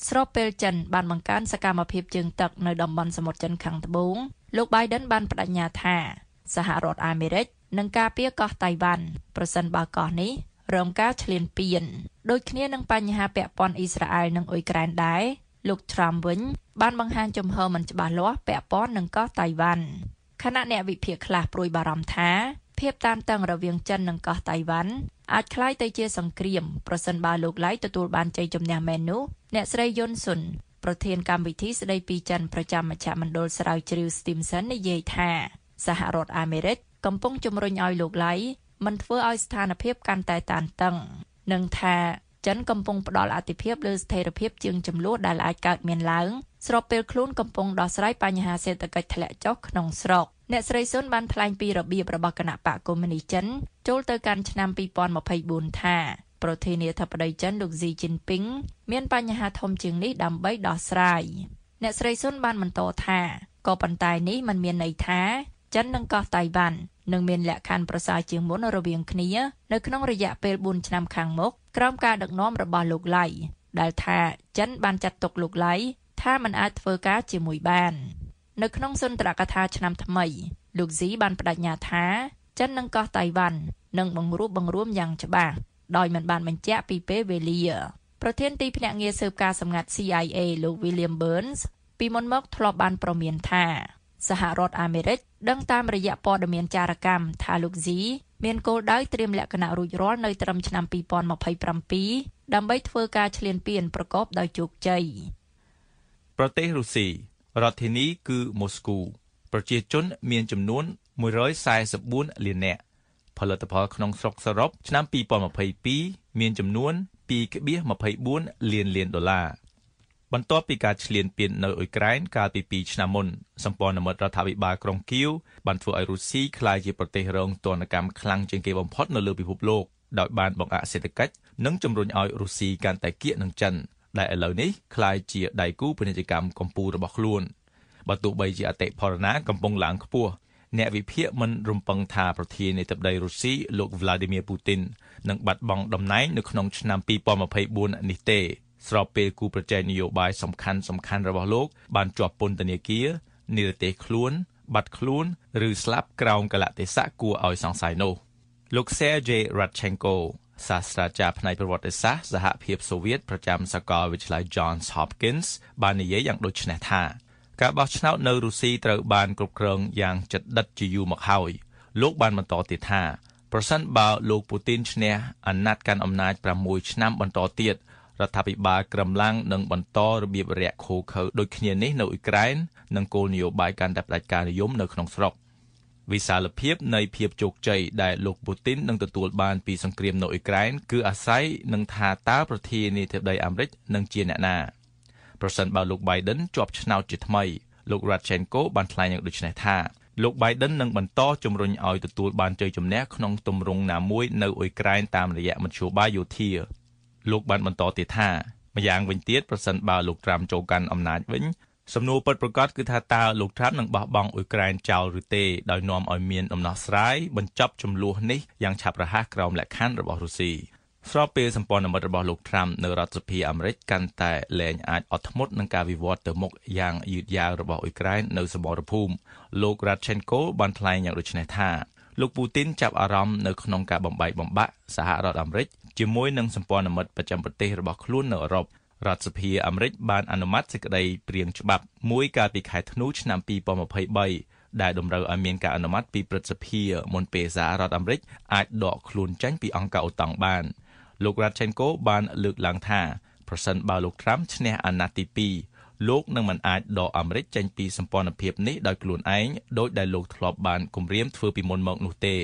ស្របពេលចិនបានបង្កើនសកម្មភាពជើងទឹកនៅតំបន់សមុទ្រចិនខាងត្បូងលោក Biden បានបដិញ្ញាថាសហរដ្ឋអាមេរិកនឹងការពារកោះតៃវ៉ាន់ប្រសិនបើកោះនេះរងការឈ្លានពានដូចគ្នានឹងបញ្ហាពាក់ព័ន្ធអ៊ីស្រាអែលនិងអ៊ុយក្រែនដែរ លោក Trump វិញ បានបង្ហាញចំហមិនច្បាស់លាស់ពាក់ព័ន្ធនឹងកោះតៃវ៉ាន់ខណៈអ្នកវិភាគខ្លះព្រួយបារម្ភថាភាពតានតឹងរវាងចិននិងកោះតៃវ៉ាន់អាចក្លាយទៅជាសង្គ្រាមប្រសិនបើលោកឡៃទទួលបានជ័យជំនះមែននោះអ្នកស្រីយុនសុនប្រធានកម្មវិធីស្ដីពីចិនប្រចាំមជ្ឈមណ្ឌលស្រាវជ្រាវ Stimson និយាយថាសហរដ្ឋអាមេរិកកំពុងជំរុញឲ្យលោកឡៃមិនធ្វើឲ្យស្ថានភាពកាន់តែតានតឹង និងថា ចិនកំពុងផ្ដល់អតិភិបលើស្ថិរភាពជាងចំនួនដែលអាចកើតមានឡើងស្របពេលខ្លួនកំពុងដោះស្រាយបញ្ហាសេដ្ឋកិច្ចធ្លាក់ចុះក្នុងស្រុកអ្នកស្រីស៊ុនបានថ្លែងពីរបៀបរបស់គណៈបកកុម្មុយនីចិនចូលទៅកាន់ឆ្នាំ2024ថាប្រធានាធិបតីចិនលោកស៊ីជីនពីងមានបញ្ហាធំជាងនេះដើម្បីដោះស្រាយអ្នកស្រីស៊ុនបានបន្តថាក៏ប៉ុន្តែនេះมันមានន័យថាចិននិងកោះតៃវ៉ាន់នឹងមានលក្ខខណ្ឌប្រសើរជាងមុនរវាងគ្នា នៅក្នុងរយៈពេល4ឆ្នាំខាងមុខ ក្រោមការដឹកនាំរបស់លោកឡៃដែលថាចិនបានចាត់ទុកលោកឡៃថាมันអាចធ្វើការជាមួយបាន នៅក្នុងសុន្ទរកថាឆ្នាំថ្មី លោកស៊ីបានបដិញ្ញាថាចិននិងកោះតៃវ៉ាន់នឹងបង្រួបបង្រួមយ៉ាងច្បាស់ដោយមិនបានបញ្ជាក់ពីពេលវេលាប្រធានទីភ្នាក់ងារស៊ើបការសម្ងាត់ CIA លោក William Burns ពីមុនមកធ្លាប់បានប្រមានថាសហរដ្ឋអាមេរិកដឹងតាមរយៈព័ត៌មានចារកម្មថាលោកស៊ី មានគោលដៅត្រៀមលក្ខណៈរួចរាល់នៅត្រឹមឆ្នាំ2027ដើម្បីធ្វើការឈ្លានពានប្រកបដោយជោគជ័យប្រទេសរុស្ស៊ីរដ្ឋធានីគឺម៉ូស្គូប្រជាជនមានចំនួន144លាននាក់ផលិតផលក្នុងស្រុកសរុបឆ្នាំ2022មានចំនួន2.24លានលានដុល្លារ បន្ទាប់ពីការឈ្លានពាននៅអ៊ុយក្រែនកាលពី2ឆ្នាំមុនសម្ព័ន្ធមិត្តរដ្ឋាភិបាលក្រុងគៀវបានធ្វើឲ្យរុស្ស៊ីក្លាយជាប្រទេសរងទណ្ឌកម្មខ្លាំងជាងគេបំផុតនៅលើពិភពលោកដោយបានបង្អាក់សេដ្ឋកិច្ចនិងជំរុញឲ្យរុស្ស៊ីកាន់តែគៀកនឹងចិនដែលឥឡូវនេះក្លាយជាដៃគូពាណិជ្ជកម្មកម្ពុជារបស់ខ្លួនបើទោះបីជាអតិផរណាកំពុងឡើងខ្ពស់អ្នកវិភាគមិនរំពឹងថាប្រធានាធិបតីរុស្ស៊ីលោក Vladimir Putin នឹងបាត់បង់តំណែងនៅក្នុងឆ្នាំ2024នេះទេ ស្របពេលគូប្រជែងនយោបាយសំខាន់សំខាន់របស់លោក បានជាប់ពន្ធនាគារនិរទេសខ្លួន បាត់ខ្លួន ឬស្លាប់ក្រោមកលៈទេសៈគួរឲ្យសង្ស័យនោះលោក Sergei Radchenko សាស្ត្រាចារ្យផ្នែកប្រវត្តិសាស្ត្រសហភាពសូវៀតប្រចាំសាកលវិទ្យាល័យ Johns Hopkins បាននិយាយយ៉ាងដូចនេះថាការបោះឆ្នោតនៅរុស្ស៊ីត្រូវបានគ្រប់គ្រងយ៉ាងជិតដិតជាយូរមកហើយលោកបានបន្តទៀតថាប្រសិនបើលោកពូទីនឈ្នះអាណត្តិកាន់អំណាច6ឆ្នាំបន្តទៀត រដ្ឋាភិបាលក្រឹមឡាំងនឹងបន្តរបៀបរាក់ខូខើដូចគ្នានេះនៅអ៊ុយក្រែននិងគោលនយោបាយកាន់តែផ្ដាច់ការនិយមនៅក្នុងស្រុកវិសាលភាពនៃភាពជោគជ័យដែលលោកពូទីននឹងទទួលបានពីសង្គ្រាមនៅអ៊ុយក្រែនគឺអាស្រ័យនឹងថាតើប្រធានាធិបតីអាមេរិកនឹងជាអ្នកណាប្រសិនបើលោក Biden ជាប់ឆ្នោតជាថ្មីលោក Radchenko បានថ្លែងយ៉ាងដូចនេះថាលោក Biden នឹងបន្តជំរុញឲ្យទទួលបានជ័យជំនះក្នុងទម្រង់ណាមួយនៅអ៊ុយក្រែនតាមរយៈមធ្យោបាយយោធា លោកបានបន្តទៀតថាម្យ៉ាងវិញទៀតប្រសិនបើលោកត្រាំចូលកាន់អំណាចវិញសំណួរពិតប្រាកដគឺថាតើលោកត្រាំនឹងបោះបង់អ៊ុយក្រែនចោលឬទេដោយនាំឲ្យមានដំណោះស្រាយបញ្ចប់ចំនួននេះយ៉ាងឆាប់រហ័សក្រោមលក្ខខណ្ឌរបស់រុស្ស៊ីស្របពេលសម្ព័ន្ធមិត្តរបស់លោកត្រាំនៅរដ្ឋសភាអាមេរិកកាន់តែលែងអាចអត់ធ្មត់នឹងការវិវត្តទៅមុខយ៉ាងយឺតយ៉ាវរបស់អ៊ុយក្រែននៅសមរភូមិលោក Radchenko បានថ្លែងយ៉ាងដូចនេះថាលោកពូទីនចាប់អារម្មណ៍នៅក្នុងការបំបែកបំបាក់សហរដ្ឋអាមេរិក ជាមួយនឹងសម្ព័ន្ធមិត្តប្រចាំប្រទេសរបស់ខ្លួននៅអឺរ៉ុបរដ្ឋសភាអាមេរិកបានអនុម័តសេចក្តីព្រៀងច្បាប់មួយកាលពីខែធ្នូឆ្នាំ2023ដែលតម្រូវឲ្យមានការអនុម័តពីព្រឹទ្ធសភាមុនពេលសហរដ្ឋអាមេរិកអាចដកខ្លួនចេញពីអង្គការអូតាំងបានលោក Radchenko បានលើកឡើងថាប្រសិនបើលោក Trump ឈ្នះអាណត្តិទី2លោកនឹងមិនអាចដកអាមេរិកចេញពីសម្ព័ន្ធភាពនេះដោយខ្លួនឯងដោយដែលលោកធ្លាប់បានគម្រាមធ្វើពីមុនមកនោះទេ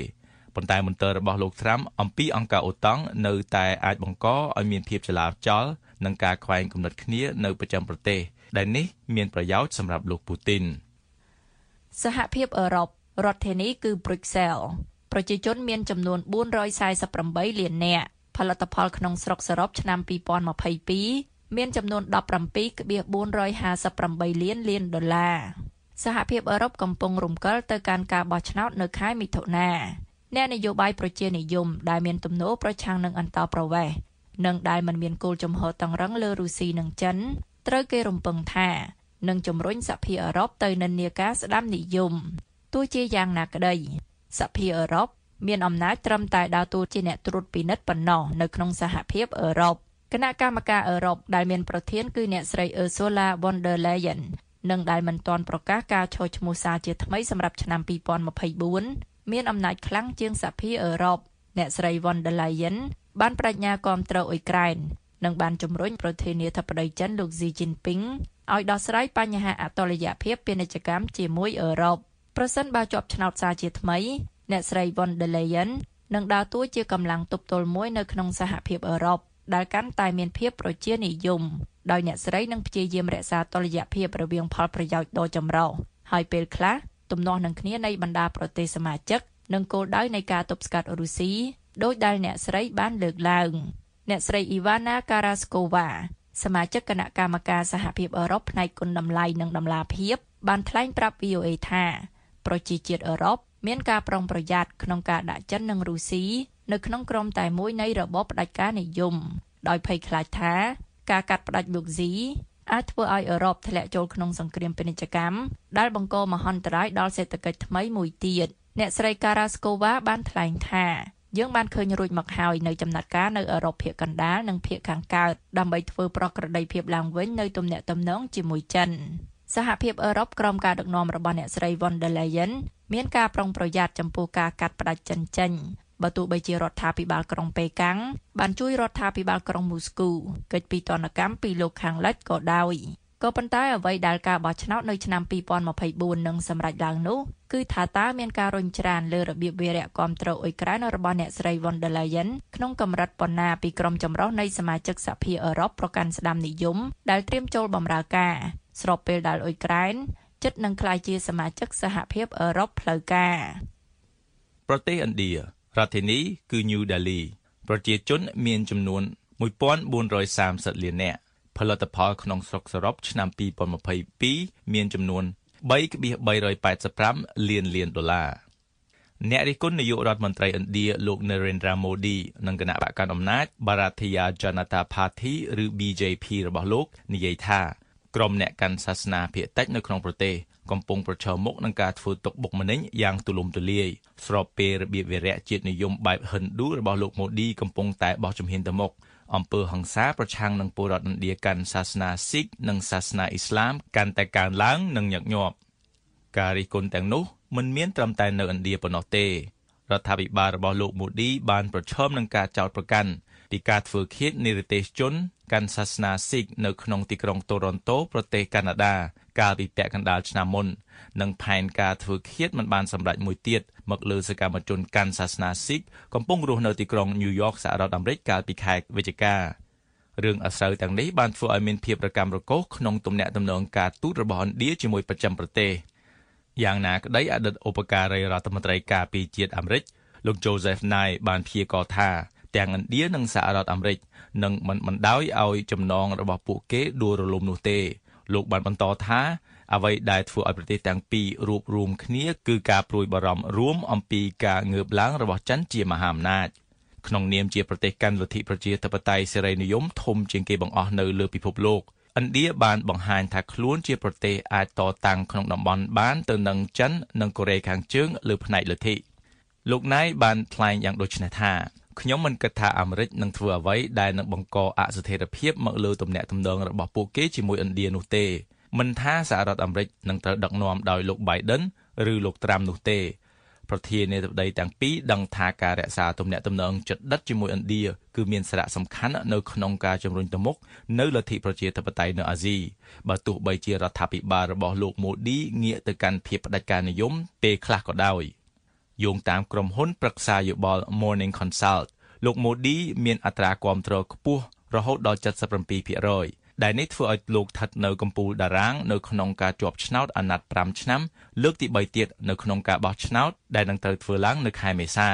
ប៉ុន្តែមន្ទិលរបស់លោកត្រាំអំពីអង្គការអូតង់នៅតែអាចបង្កឲ្យមានភាពចលាចលនិងការខ្វែងគំនិតគ្នានៅប្រចាំប្រទេសដែលនេះមានប្រយោជន៍សម្រាប់លោកពូទីនសហភាពអឺរ៉ុបរដ្ឋធានីគឺ Brussels ប្រជាជនមានចំនួន448លាននាក់ផលិតផលក្នុងស្រុកសរុបឆ្នាំ2022មានចំនួន17.458លានលានដុល្លារសហភាពអឺរ៉ុបកំពុងរំកិលទៅកាន់ការបោះឆ្នោតនៅខែមិថុនា អ្នកនយោបាយប្រជានិយមដែលមានទំនោរប្រឆាំងនឹងអន្តោប្រវេសន៍និងដែលមិនមានគោលជំហរតឹងរឹងលើរុស្ស៊ីនិងចិនត្រូវគេរំពឹងថានឹងជំរុញសហភាពអឺរ៉ុបទៅនិន្នាការស្ដាំនិយមទោះជាយ៉ាងណាក្តីសហភាពអឺរ៉ុបមានអំណាចត្រឹមតែដើរតួជាអ្នកត្រួតពិនិត្យប៉ុណ្ណោះនៅក្នុងសហភាពអឺរ៉ុបគណៈកម្មការអឺរ៉ុបដែលមានប្រធានគឺអ្នកស្រី Ursula von der Leyen និងដែលមិនទាន់ប្រកាសការឈរឈ្មោះសារជាថ្មីសម្រាប់ឆ្នាំ2024 មានអំណាចខ្លាំងជាងសហភាពអឺរ៉ុបអ្នកស្រី von der Leyen បានបដិញ្ញាគាំទ្រអ៊ុយក្រែននិងបានជំរុញប្រធានាធិបតីចិនលោកស៊ីជីនពីងឲ្យដោះស្រាយបញ្ហាអតុល្យភាពពាណិជ្ជកម្មជាមួយអឺរ៉ុបប្រសិនបើជាប់ឆ្នោតសារជាថ្មី អ្នកស្រី von der Leyen នឹងដើរតួជាកម្លាំងទប់ទល់មួយនៅក្នុងសហភាពអឺរ៉ុបដែលកាន់តែមានភាពប្រជានិយមដោយអ្នកស្រីនឹងព្យាយាមរក្សាតុល្យភាពរវាងផលប្រយោជន៍ដ៏ចម្រុះហើយពេលខ្លះ ទំនាស់នឹងគ្នានៃបណ្ដាប្រទេសសមាជិកនិងគោលដៅនៃការទប់ស្កាត់រុស្ស៊ីដោយដែលអ្នកស្រីបានលើកឡើងអ្នកស្រី Ivana Karaskova សមាជិកគណៈកម្មការសហភាពអឺរ៉ុបផ្នែកគុណតម្លៃនិងតម្លាភាពបានថ្លែងប្រាប់ VOA ថាប្រជាជាតិអឺរ៉ុបមានការប្រុងប្រយ័ត្នក្នុងការដាក់ចិននិងរុស្ស៊ីនៅក្នុងក្រុមតែមួយនៃរបបផ្ដាច់ការនិយមដោយភ័យខ្លាចថាការកាត់ផ្ដាច់លោកស៊ី អាចធ្វើឲ្យអឺរ៉ុបធ្លាក់ចូលក្នុងសង្គ្រាមពាណិជ្ជកម្មដែលបង្កមហន្តរាយដល់សេដ្ឋកិច្ចថ្មីមួយទៀតអ្នកស្រី Karaskova បានថ្លែងថាយើងបានឃើញរួចមកហើយនៅចំណាត់ការនៅអឺរ៉ុបភាគកណ្ដាលនិងភាគខាងកើតដើម្បីធ្វើប្រក្រតីភាពឡើងវិញនៅទំនាក់ទំនងជាមួយចិនសហភាពអឺរ៉ុបក្រោមការដឹកនាំរបស់អ្នកស្រី von der Leyen មានការប្រុងប្រយ័ត្នចំពោះការកាត់ផ្តាច់ចិនចេញ បើទោះបីជារដ្ឋាភិបាលក្រុងប៉េកាំងបានជួយរដ្ឋាភិបាលក្រុងមូស្គូកិច្ចពីទណ្ឌកម្មពីលោកខាងលិចក៏ដោយក៏ប៉ុន្តែអ្វីដែលការបោះឆ្នោតនៅឆ្នាំ2024នឹងសម្រេចឡើងនោះគឺថាតើមានការរុញច្រានលើរបៀបវារៈគ្រប់គ្រងអ៊ុយក្រែនរបស់អ្នកស្រី von der Leyen ក្នុងកម្រិតប៉ុណ្ណាពីក្រុមចម្រុះនៃសមាជិកសហភាពអឺរ៉ុបប្រកាន់ស្ដាំនិយមដែលត្រៀមចូលបម្រើការស្របពេលដែលអ៊ុយក្រែនជិតនឹងក្លាយជាសមាជិកសហភាពអឺរ៉ុបផ្លូវការប្រទេសឥណ្ឌា រដ្ឋធានីគឺ New Delhi ប្រជាជនមានចំនួន1430លាននាក់ផលិតផលក្នុងស្រុកសរុបឆ្នាំ2022មានចំនួន3.385លានលានដុល្លារអ្នករិះគន់នាយករដ្ឋមន្ត្រីឥណ្ឌាលោក Narendra Modi និងគណៈបកកណ្ដាលអំណាច Bharatiya Janata Party ឬ BJP របស់លោកនិយាយថាក្រុមអ្នកកាន់សាសនាភាគតិចនៅក្នុងប្រទេស កំពុងប្រឈមមុខនឹងការធ្វើទុកបុកម្នេញយ៉ាងទូលំទូលាយស្របពេលរបៀបវារៈជាតិនិយមបែបហិណ្ឌូរបស់លោកម៉ូឌីកំពុងតែបោះជំហានទៅមុខអំពើហិង្សាប្រឆាំងនឹងពលរដ្ឋឥណ្ឌាកាន់សាសនាស៊ីកនិងសាសនាអ៊ីស្លាមកាន់តែកើនឡើងនិងញឹកញាប់ការរិះគន់ទាំងនោះមិនមានត្រឹមតែនៅឥណ្ឌាប៉ុណ្ណោះទេរដ្ឋាភិបាលរបស់លោកម៉ូឌីបានប្រឈមនឹងការចោទប្រកាន់ពីការធ្វើឃាតនិរទេសជនកាន់សាសនាស៊ីកនៅក្នុងទីក្រុងតូរ៉ុនតូប្រទេសកាណាដា កាលពីពាក់កណ្ដាលឆ្នាំមុននិងផែនការធ្វើឃាតមិនបានសម្រេចមួយទៀតមកលើសកម្មជនកាន់សាសនាស៊ីកកំពុងរស់នៅទីក្រុងញូវយ៉កសហរដ្ឋអាមេរិកកាលពីខែវិច្ឆិការឿងអាស្រូវទាំងនេះបានធ្វើឲ្យមានភាពរកម្មរកូសក្នុងទំនាក់ទំនងការទូតរបស់ឥណ្ឌាជាមួយប្រចាំប្រទេសយ៉ាងណាក្តីអតីតឧបការីរដ្ឋមន្ត្រីការពារជាតិអាមេរិកលោក Joseph Nye បានព្យាករថាទាំងឥណ្ឌានិងសហរដ្ឋអាមេរិកនឹងមិនបណ្ដោយឲ្យចំណងរបស់ពួកគេដួលរលំនោះទេ លោកបានបន្តថាអ្វីដែលធ្វើឲ្យប្រទេសទាំងពីររួបរวมគ្នាគឺការព្រួយបារម្ភរួមអំពីការងើបឡើងរបស់ចិនជាមហាអំណាចក្នុងនាមជាប្រទេសកាន់លទ្ធិប្រជាធិបតេយ្យសេរីនិយមធំជាងគេបង្អស់នៅលើពិភពលោកឥណ្ឌាបានបង្ហាញថាខ្លួនជាប្រទេសអាចតតាំងក្នុងតំបន់បានទៅនឹងចិននិងកូរ៉េខាងជើងលើផ្នែកលទ្ធិលោកណៃបានថ្លែងយ៉ាងដូចនេះថា ខ្ញុំមិនគិតថាអាមេរិកនឹងធ្វើអ្វីដែលនឹងបង្កអស្ថិរភាពមកលើទំនាក់ទំនងរបស់ពួកគេជាមួយឥណ្ឌានោះទេមិនថាសហរដ្ឋអាមេរិកនឹងត្រូវដឹកនាំដោយលោក Biden ឬលោក Trump នោះទេប្រធានាធិបតីទាំងពីរដឹងថាការរក្សាទំនាក់ទំនងជិតដិតជាមួយឥណ្ឌាគឺមានសារៈសំខាន់នៅក្នុងការជំរុញទៅមុខនៅលទ្ធិប្រជាធិបតេយ្យនៅអាស៊ីបើទោះបីជារដ្ឋាភិបាលរបស់លោកម៉ូឌីងាកទៅកាន់ភាពផ្ដាច់ការនិយមពេលខ្លះក៏ដោយ យោងតាមក្រុមហ៊ុនប្រឹក្សាយោបល់ Morning Consult លោក Modi មានអត្រាគាំទ្រខ្ពស់រហូតដល់77%ដែលនេះធ្វើឲ្យលោកស្ថិតនៅកំពូលតារាងនៅក្នុងការជាប់ឆ្នោតអាណត្តិ5ឆ្នាំលើកទី3ទៀតនៅក្នុងការបោះឆ្នោតដែលនឹងត្រូវធ្វើឡើងនៅខែមេសា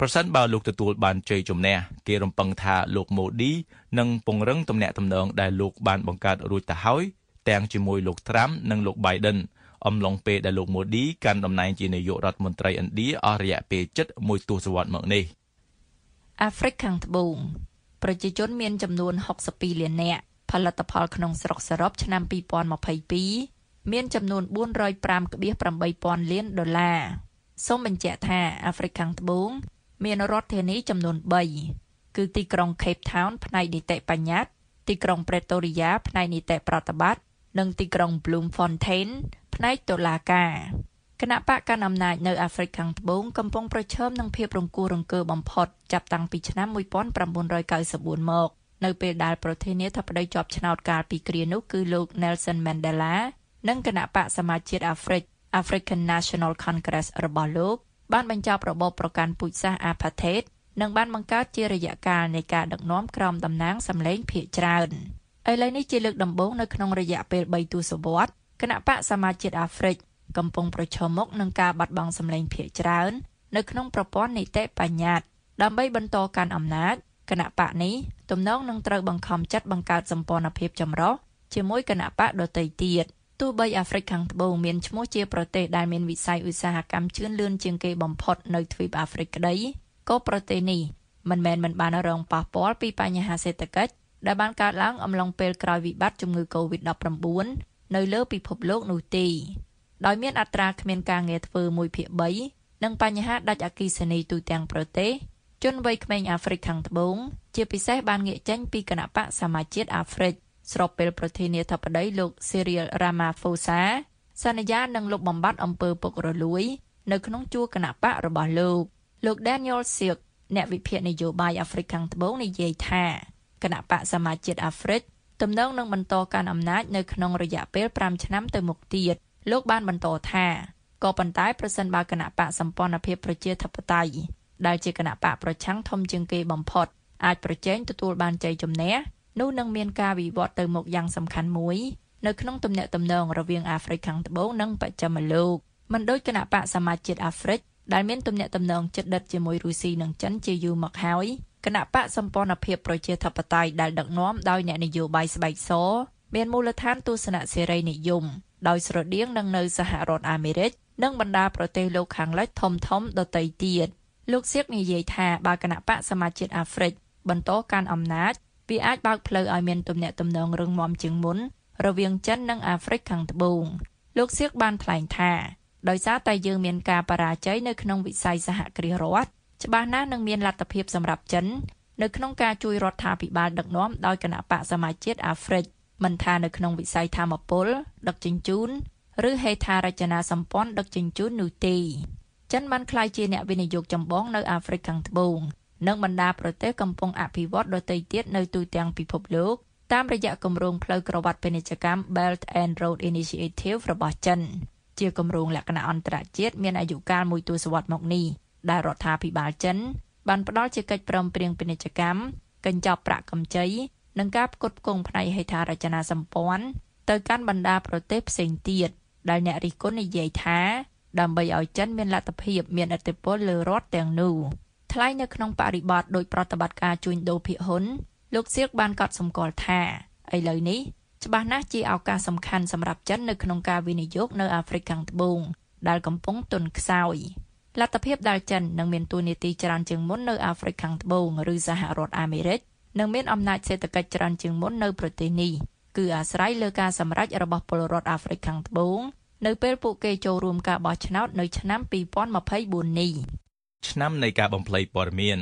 ប្រសិនបើលោកទទួលបានជ័យជំនះគេរំពឹងថាលោកម៉ូឌីនឹងពង្រឹងទំនាក់ទំនងដែលលោកបានបង្កើតរួចទៅហើយទាំងជាមួយលោកត្រាំនិងលោក Biden អំឡុងពេលដែលលោកម៉ូឌីកាន់តំណែងជានាយករដ្ឋមន្ត្រីឥណ្ឌាអស់រយៈពេលជិតមួយទសវត្សរ៍មកនេះអាហ្វ្រិកខាងត្បូងប្រជាជនមានចំនួន62លាននាក់ផលិតផលក្នុងស្រុកសរុបឆ្នាំ2022មានចំនួន405.8000លានដុល្លារសូមបញ្ជាក់ថាអាហ្វ្រិកខាងត្បូង មានរដ្ឋធានីចំនួន3គឺទីក្រុង Cape Town ផ្នែកនីតិបញ្ញត្តិទីក្រុង Pretoria ផ្នែកនីតិប្រតិបត្តិនិងទីក្រុង Bloemfontein ផ្នែកតុលាការគណៈបកកណ្ដាលអំណាចនៅអាហ្វ្រិកខាងត្បូងកំពុងប្រឈមនឹងភាពរង្គោះរង្គើបំផុតចាប់តាំងពីឆ្នាំ1994មកនៅពេលដែលប្រធានាធិបតីជាប់ឆ្នោតកាលពីគ្រានោះគឺលោក Nelson Mandela និងគណៈបកសមាជជាតិអាហ្វ្រិក African National Congress របស់លោកបានបញ្ចប់របបប្រកាន់ពូជសាសន៍ Apartheid និងបានបង្កើតជារយៈកាលនៃការដឹកនាំក្រោមតំណាងសម្លេងភាគច្រើនឥឡូវនេះជាលើកដំបូងនៅក្នុងរយៈពេល3ទសវត្សរ៍ គណៈបកសមាជជាតិអាហ្វ្រិកកំពុងប្រឈមមុខនឹងការបាត់បង់សម្លេងភាគច្រើន នៅក្នុងប្រព័ន្ធនីតិបញ្ញត្តិដើម្បីបន្តកាន់អំណាចគណៈបកនេះទំនងនឹងត្រូវបង្ខំចិត្តបង្កើតសម្ព័ន្ធភាពចម្រុះជាមួយគណៈបកដទៃទៀតទោះបីអាហ្វ្រិកខាងត្បូងមានឈ្មោះជាប្រទេសដែលមានវិស័យឧស្សាហកម្មជឿនលឿនជាងគេបំផុតនៅទ្វីបអាហ្វ្រិកក្តីក៏ប្រទេសនេះមិនមែនមិនបានរងប៉ះពាល់ពីបញ្ហាសេដ្ឋកិច្ចដែលបានកើតឡើងអំឡុងពេលក្រោយវិបត្តិជំងឺ Covid-19 នៅលើពិភពលោកនោះទេដោយមានអត្រាគ្មានការងារធ្វើ1ភាគ3និងបញ្ហាដាច់អគ្គិសនីទូទាំងប្រទេសជនវ័យក្មេងអាហ្វ្រិកខាងត្បូងជាពិសេសបានងាកចេញពីគណៈបកសមាជជាតិអាហ្វ្រិកស្របពេលប្រធានាធិបតីលោក Cyril Ramaphosa សន្យានឹងលុបបំបាត់អំពើពុករលួយ នៅក្នុងជួរគណៈបករបស់លោកលោក Daniel Silk អ្នកវិភាគនយោបាយអាហ្វ្រិកខាងត្បូងនិយាយថាគណៈបកសមាជជាតិអាហ្វ្រិក ទំនងនឹងបន្តកាន់អំណាចនៅក្នុងរយៈពេល5ឆ្នាំទៅមុខទៀតលោកបានបន្តថាក៏ប៉ុន្តែប្រសិនបើគណៈបកសម្ព័ន្ធភាពប្រជាធិបតេយ្យដែលជាគណៈបកប្រឆាំងធំជាងគេបំផុតអាចប្រជែងទទួលបានជ័យជំនះនោះនឹងមានការវិវត្តទៅមុខយ៉ាងសំខាន់មួយនៅក្នុងទំនាក់ទំនងរវាងអាហ្វ្រិកខាងត្បូងនិងបស្ចិមលោកមិនដូចគណៈបកសមាជជាតិអាហ្វ្រិក ដែលមានទំនាក់ទំនងជិតដិតជាមួយរុស្ស៊ីនិងចិនជាយូរមកហើយគណៈបកសម្ព័ន្ធភាពប្រជាធិបតេយ្យដែលដឹកនាំដោយអ្នកនយោបាយស្បែកសមានមូលដ្ឋានទស្សនៈសេរីនិយមដោយស្រដៀងនឹងនៅសហរដ្ឋអាមេរិកនិងបណ្ដាប្រទេសលោកខាងលិចធំធំដទៃទៀតលោកសៀកនិយាយថាបើគណៈបកសមាជជាតិអាហ្វ្រិកបន្តកាន់អំណាចវាអាចបើកផ្លូវឲ្យមានទំនាក់ទំនងរឹងមាំជាងមុនរវាងចិននិងអាហ្វ្រិកខាងត្បូងលោកសៀកបានថ្លែងថា ដោយសារតែយើងមានការបរាជ័យនៅក្នុងវិស័យសហគ្រាសរដ្ឋច្បាស់ណាស់នឹងមានលទ្ធភាពសម្រាប់ចិននៅក្នុងការជួយរដ្ឋាភិបាលដឹកនាំដោយគណៈបកសមាជជាតិអាហ្វ្រិកមិនថានៅក្នុងវិស័យធម្មពលដឹកជញ្ជូនឬហេដ្ឋារចនាសម្ព័ន្ធដឹកជញ្ជូននោះទេចិនបានក្លាយជាអ្នកវិនិយោគចម្បងនៅអាហ្វ្រិកខាងត្បូងនិងបណ្ដាប្រទេសកំពុងអភិវឌ្ឍដទៃទៀតនៅទូទាំងពិភពលោកតាមរយៈគម្រោងផ្លូវក្រវ៉ាត់ពាណិជ្ជកម្ម Belt and Road Initiative របស់ចិន ជាគម្រោងលក្ខណៈអន្តរជាតិមានអាយុកាលមួយទសវត្សរ៍មកនេះដែលរដ្ឋាភិបាលចិនបានផ្ដល់ជាកិច្ចព្រមព្រៀងពាណិជ្ជកម្មកញ្ចប់ប្រាក់កម្ចីនិងការផ្គត់ផ្គង់ផ្នែកហេដ្ឋារចនាសម្ព័ន្ធទៅកាន់បណ្ដាប្រទេសផ្សេងទៀតដែលអ្នករិះគន់និយាយថាដើម្បីឲ្យចិនមានលទ្ធភាពមានឥទ្ធិពលលើរដ្ឋទាំងនោះថ្លែងនៅក្នុងបរិបទដោយប្រតិបត្តិការជួញដូរភាគហ៊ុនលោកសៀកបានកត់សម្គាល់ថាឥឡូវនេះ ច្បាស់ណាស់ជាឱកាសសំខាន់សម្រាប់ចិននៅក្នុងការវិនិយោគនៅអាហ្វ្រិកខាងត្បូងដែលកំពុងទន់ខ្សោយលទ្ធភាពដែលចិននឹងមានទួនាទីច្រើនជាងមុននៅអាហ្វ្រិកខាងត្បូងឬសហរដ្ឋអាមេរិកនិងមានអំណាចសេដ្ឋកិច្ចច្រើនជាងមុននៅប្រទេសនេះគឺអាស្រ័យលើការសម្រេចរបស់ពលរដ្ឋអាហ្វ្រិកខាងត្បូងនៅពេលពួកគេចូលរួមការបោះឆ្នោតនៅឆ្នាំ2024នេះឆ្នាំនៃការបំភ្លៃព័ត៌មាន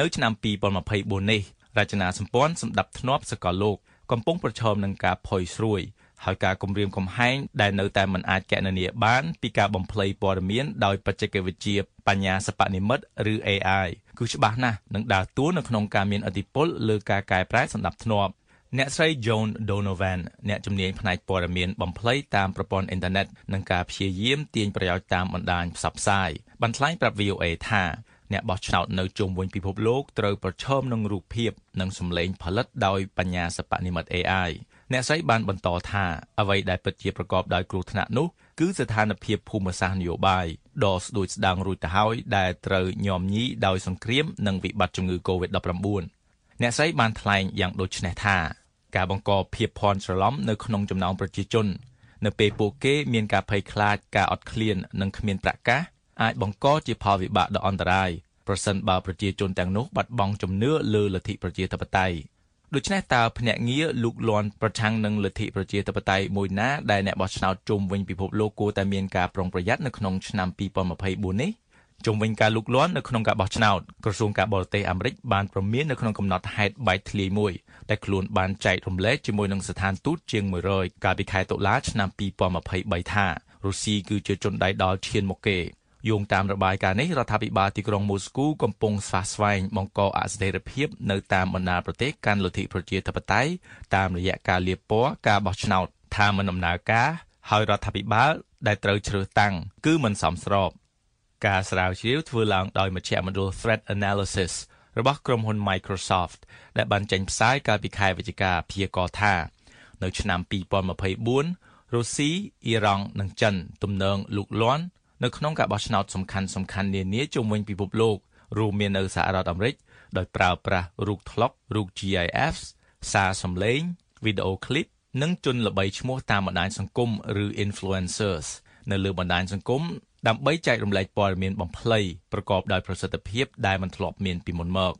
នៅឆ្នាំ2024នេះរចនាសម្ព័ន្ធសម្ដាប់ធ្នាប់សកលលោក កំពុងប្រឈមនឹងការផុយស្រួយហើយការគម្រាមកំហែងដែលនៅតែមិនអាចកណនាបានពីការបំភ្លៃព័ត៌មានដោយបច្ចេកវិទ្យាបញ្ញាសិប្បនិម្មិតឬ AI គឺច្បាស់ណាស់នឹងដើរតួនៅក្នុងការមានឥទ្ធិពលលើការកែប្រែសម្ដាប់ធ្នាប់អ្នកស្រី Joan Donovan អ្នកជំនាញផ្នែកព័ត៌មានបំភ្លៃតាមប្រព័ន្ធអ៊ីនធឺណិតនិងការព្យាយាមទាញប្រយោជន៍តាមបណ្ដាញផ្សព្វផ្សាយបានថ្លែងប្រាប់ VOA ថា អ្នកបោះឆ្នោតនៅជុំវិញពិភពលោកត្រូវប្រឈមនឹងរូបភាពនិងសំឡេងផលិតដោយបញ្ញាសិប្បនិម្មិត AI អ្នកស្រីបានបន្តថាអ្វីដែលពិតជាប្រកបដោយគ្រោះថ្នាក់នោះគឺស្ថានភាពភូមិសាស្ត្រនយោបាយដ៏ស្ដួយស្ដាងរួចទៅហើយដែលត្រូវញោមញីដោយសង្គ្រាមនិងវិបត្តិជំងឺ Covid-19 អ្នកស្រីបានថ្លែងយ៉ាងដូចនេះថាការបង្កភាពភ័ន្តច្រឡំនៅក្នុងចំណោមប្រជាជន នៅពេលពួកគេមានការភ័យខ្លាចការអត់ឃ្លាននិងគ្មានប្រកាស អាចបង្កជាផលវិបាកដ៏អន្តរាយប្រសិនបើប្រជាជនទាំងនោះបាត់បង់ជំនឿលើលទ្ធិប្រជាធិបតេយ្យដូច្នេះតើភ្នាក់ងារលូកលាន់ប្រឆាំងនឹងលទ្ធិប្រជាធិបតេយ្យមួយណាដែលអ្នកបោះឆ្នោតជុំវិញពិភពលោកគួរតែមានការប្រុងប្រយ័ត្ននៅក្នុងឆ្នាំ2024នេះជុំវិញការលូកលាន់នៅក្នុងការបោះឆ្នោតក្រសួងការបរទេសអាមេរិកបានព្រមាននៅក្នុងកំណត់ហេតុបែកធ្លាយមួយដែលខ្លួនបានចែករំលែកជាមួយនឹងស្ថានទូតជាង100កាលពីខែតុលាឆ្នាំ2023ថារុស្ស៊ីគឺជាជនដៃដល់ឈានមុខគេ យោងតាមរបាយការណ៍នេះរដ្ឋាភិបាលទីក្រុងមូស្គូកំពុងស្វះស្វែងបង្កអស្ថិរភាពនៅតាមបណ្ដាប្រទេសកាន់លទ្ធិប្រជាធិបតេយ្យតាមរយៈការលាបពណ៌ការបោះឆ្នោតថាមិនដំណើរការហើយរដ្ឋាភិបាលដែលត្រូវជ្រើសតាំងគឺមិនសមស្របការស្រាវជ្រាវធ្វើឡើងដោយមជ្ឈមណ្ឌល Threat Analysis របស់ក្រុមហ៊ុន Microsoft ដែលបានចេញផ្សាយកាលពីខែវិច្ឆិកាព្យាករណ៍ថានៅឆ្នាំ2024រុស្ស៊ីអ៊ីរ៉ង់និងចិនទំនងលូកលាន់ នៅក្នុងការបោះឆ្នោតសំខាន់សំខាន់នានាជុំវិញពិភពលោករួមមាននៅសហរដ្ឋអាមេរិកដោយប្រើប្រាស់រូបថ្លុករូប GIF សារសំឡេងវីដេអូឃ្លីបនិងជនល្បីឈ្មោះតាមបណ្ដាញសង្គមឬ influencers នៅលើបណ្ដាញសង្គមដើម្បីចែករំលែកព័ត៌មានបំភ្លៃប្រកបដោយប្រសិទ្ធភាពដែលមិនធ្លាប់មានពីមុនមក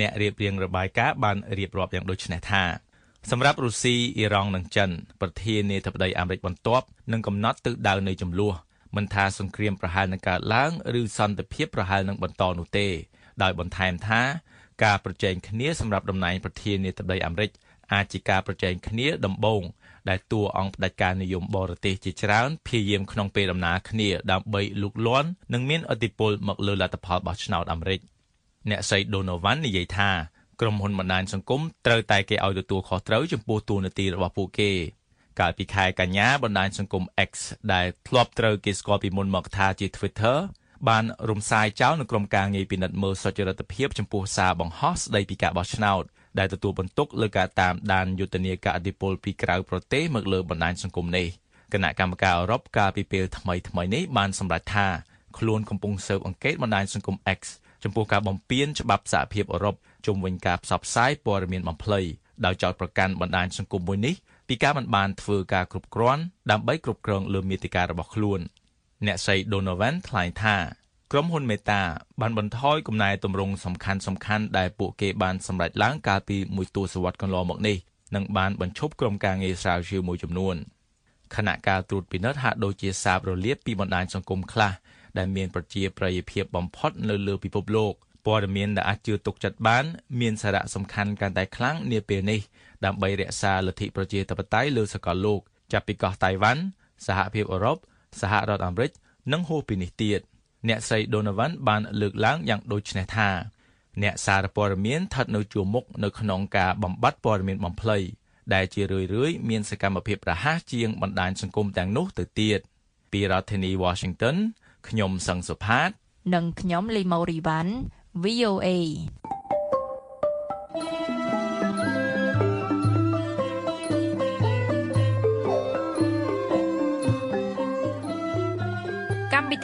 អ្នករៀបរៀងរបាយការណ៍បានរៀបរាប់យ៉ាងដូចនេះថាសម្រាប់រុស្ស៊ីអ៊ីរ៉ង់និងចិនប្រធានាធិបតីអាមេរិកបន្ទាប់នឹងកំណត់ទិសដៅនៃចំនួន មិនថាសង្គ្រាមប្រហែលនឹងកើតឡើងឬសន្តិភាពប្រហែលនឹងបន្តនោះទេ ដោយបន្ថែមថាការប្រជែងគ្នាសម្រាប់តំណែងប្រធានាធិបតីអាមេរិកអាចជាការប្រជែងគ្នាដំបូងដែលតួអង្គផ្ដាច់ការនិយមបរទេសជាច្រើនព្យាយាមក្នុងពេលដំណើរគ្នាដើម្បីលូកលាន់និងមានឥទ្ធិពលមកលើលទ្ធផលបោះឆ្នោតអាមេរិកអ្នកស្រី Donovan និយាយថាក្រុមហ៊ុនបណ្ដាញសង្គមត្រូវតែគេឲ្យទទួលខុសត្រូវចំពោះតួនាទីរបស់ពួកគេ កាលពីខែកញ្ញាបណ្ដាញសង្គម X ដែលធ្លាប់ត្រូវគេស្គាល់ពីមុនមកថាជា Twitter បានរំសាយចោលនៅក្រុមការងារពិនិត្យមើលសុចរិតភាពចំពោះសារបង្ហោះស្ដីពីការបោះឆ្នោតដែលទទួលបន្ទុកលើការតាមដានយុទ្ធនាការអធិបុលពីក្រៅប្រទេសមកលើបណ្ដាញសង្គមនេះគណៈកម្មការអឺរ៉ុបកាលពីពេលថ្មីថ្មីនេះបានសម្រេចថាខ្លួនកំពុងស៊ើបអង្កេតបណ្ដាញសង្គម X ចំពោះការបំពានច្បាប់សហភាពអឺរ៉ុបជុំវិញការផ្សព្វផ្សាយព័ត៌មានបំភ្លៃដោយចោទប្រកាន់បណ្ដាញសង្គមមួយនេះ ពីការមិនបានធ្វើការគ្រប់គ្រាន់ដើម្បីគ្រប់គ្រងលើមាតិការបស់ខ្លួនអ្នកស្រី Donovan ថ្លែងថាក្រុមហ៊ុនមេតាបានបន្ថយកំណែទម្រង់សំខាន់សំខាន់ដែលពួកគេបានសម្រេចឡើងកាលពីមួយទសវត្សរ៍កន្លងមកនេះនិងបានបញ្ឈប់ក្រុមការងារស្រាវជ្រាវមួយចំនួនខណៈការត្រួតពិនិត្យហាក់ដូចជាសាបរលាបពីបណ្ដាញសង្គមខ្លះដែលមានប្រជាប្រិយភាពបំផុតនៅលើពិភពលោកព័ត៌មានដែលអាចជឿទុកចិត្តបាន មានសារៈសំខាន់កាន់តែខ្លាំងនាពេលនេះ ដើម្បីរក្សាលទ្ធិប្រជាធិបតេយ្យលើសកលលោកចាប់ពីកោះតៃវ៉ាន់សហភាពអឺរ៉ុបសហរដ្ឋអាមេរិកនិងហួសពីនេះទៀតអ្នកស្រី Donovan បានលើកឡើងយ៉ាងដូចនេះថាអ្នកសារព័ត៌មានស្ថិតនៅជួរមុខនៅក្នុងការបំបត្តិព័ត៌មានបំភ្លៃដែលជារឿយៗមានសកម្មភាពរហ័សជាងបណ្ដាញសង្គមទាំងនោះទៅទៀតពីរដ្ឋធានី Washington ខ្ញុំសង្សុផាត និងខ្ញុំលីម៉ូរីវ៉ាន់ VOA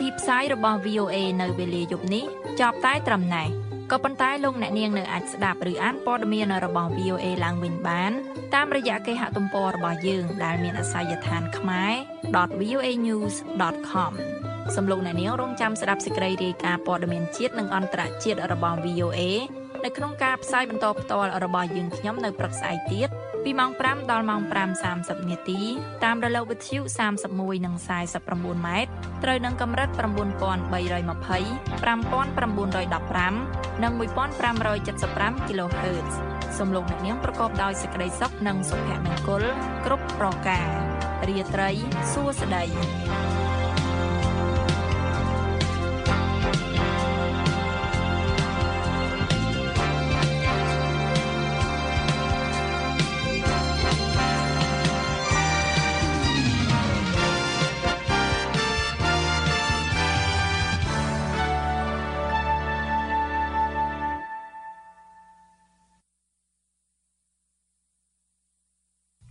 ធីផ្សាយរបស់ VOA នៅវេលាយប់នេះចប់តែត្រឹមណេះក៏ប៉ុន្តែលោកអ្នកនាងនៅអាចស្ដាប់ឬអានព័ត៌មានរបស់ VOA ឡើងវិញបាន តាមរយៈគេហទំព័ររបស់យើងដែលមានអាសយដ្ឋានខ្មែរ .voanews.com សំលោកអ្នកនាងរងចាំស្ដាប់សេចក្តីរាយការណ៍ព័ត៌មានជាតិនិងអន្តរជាតិរបស់ VOA នៅក្នុងការផ្សាយបន្តផ្ទាល់របស់យើងខ្ញុំនៅព្រឹកស្អែកទៀត ពីម៉ោង5ដល់ម៉ោង5:30នាទីតាមរលកវិទ្យុ31និង49ម៉ែត្រត្រូវនឹងកម្រិត9320 5915និង1575 kHz សំឡេងអ្នកនាងប្រកបដោយសេចក្តីសុខនិងសុភមង្គលគ្រប់ប្រការរាត្រីសួស្តី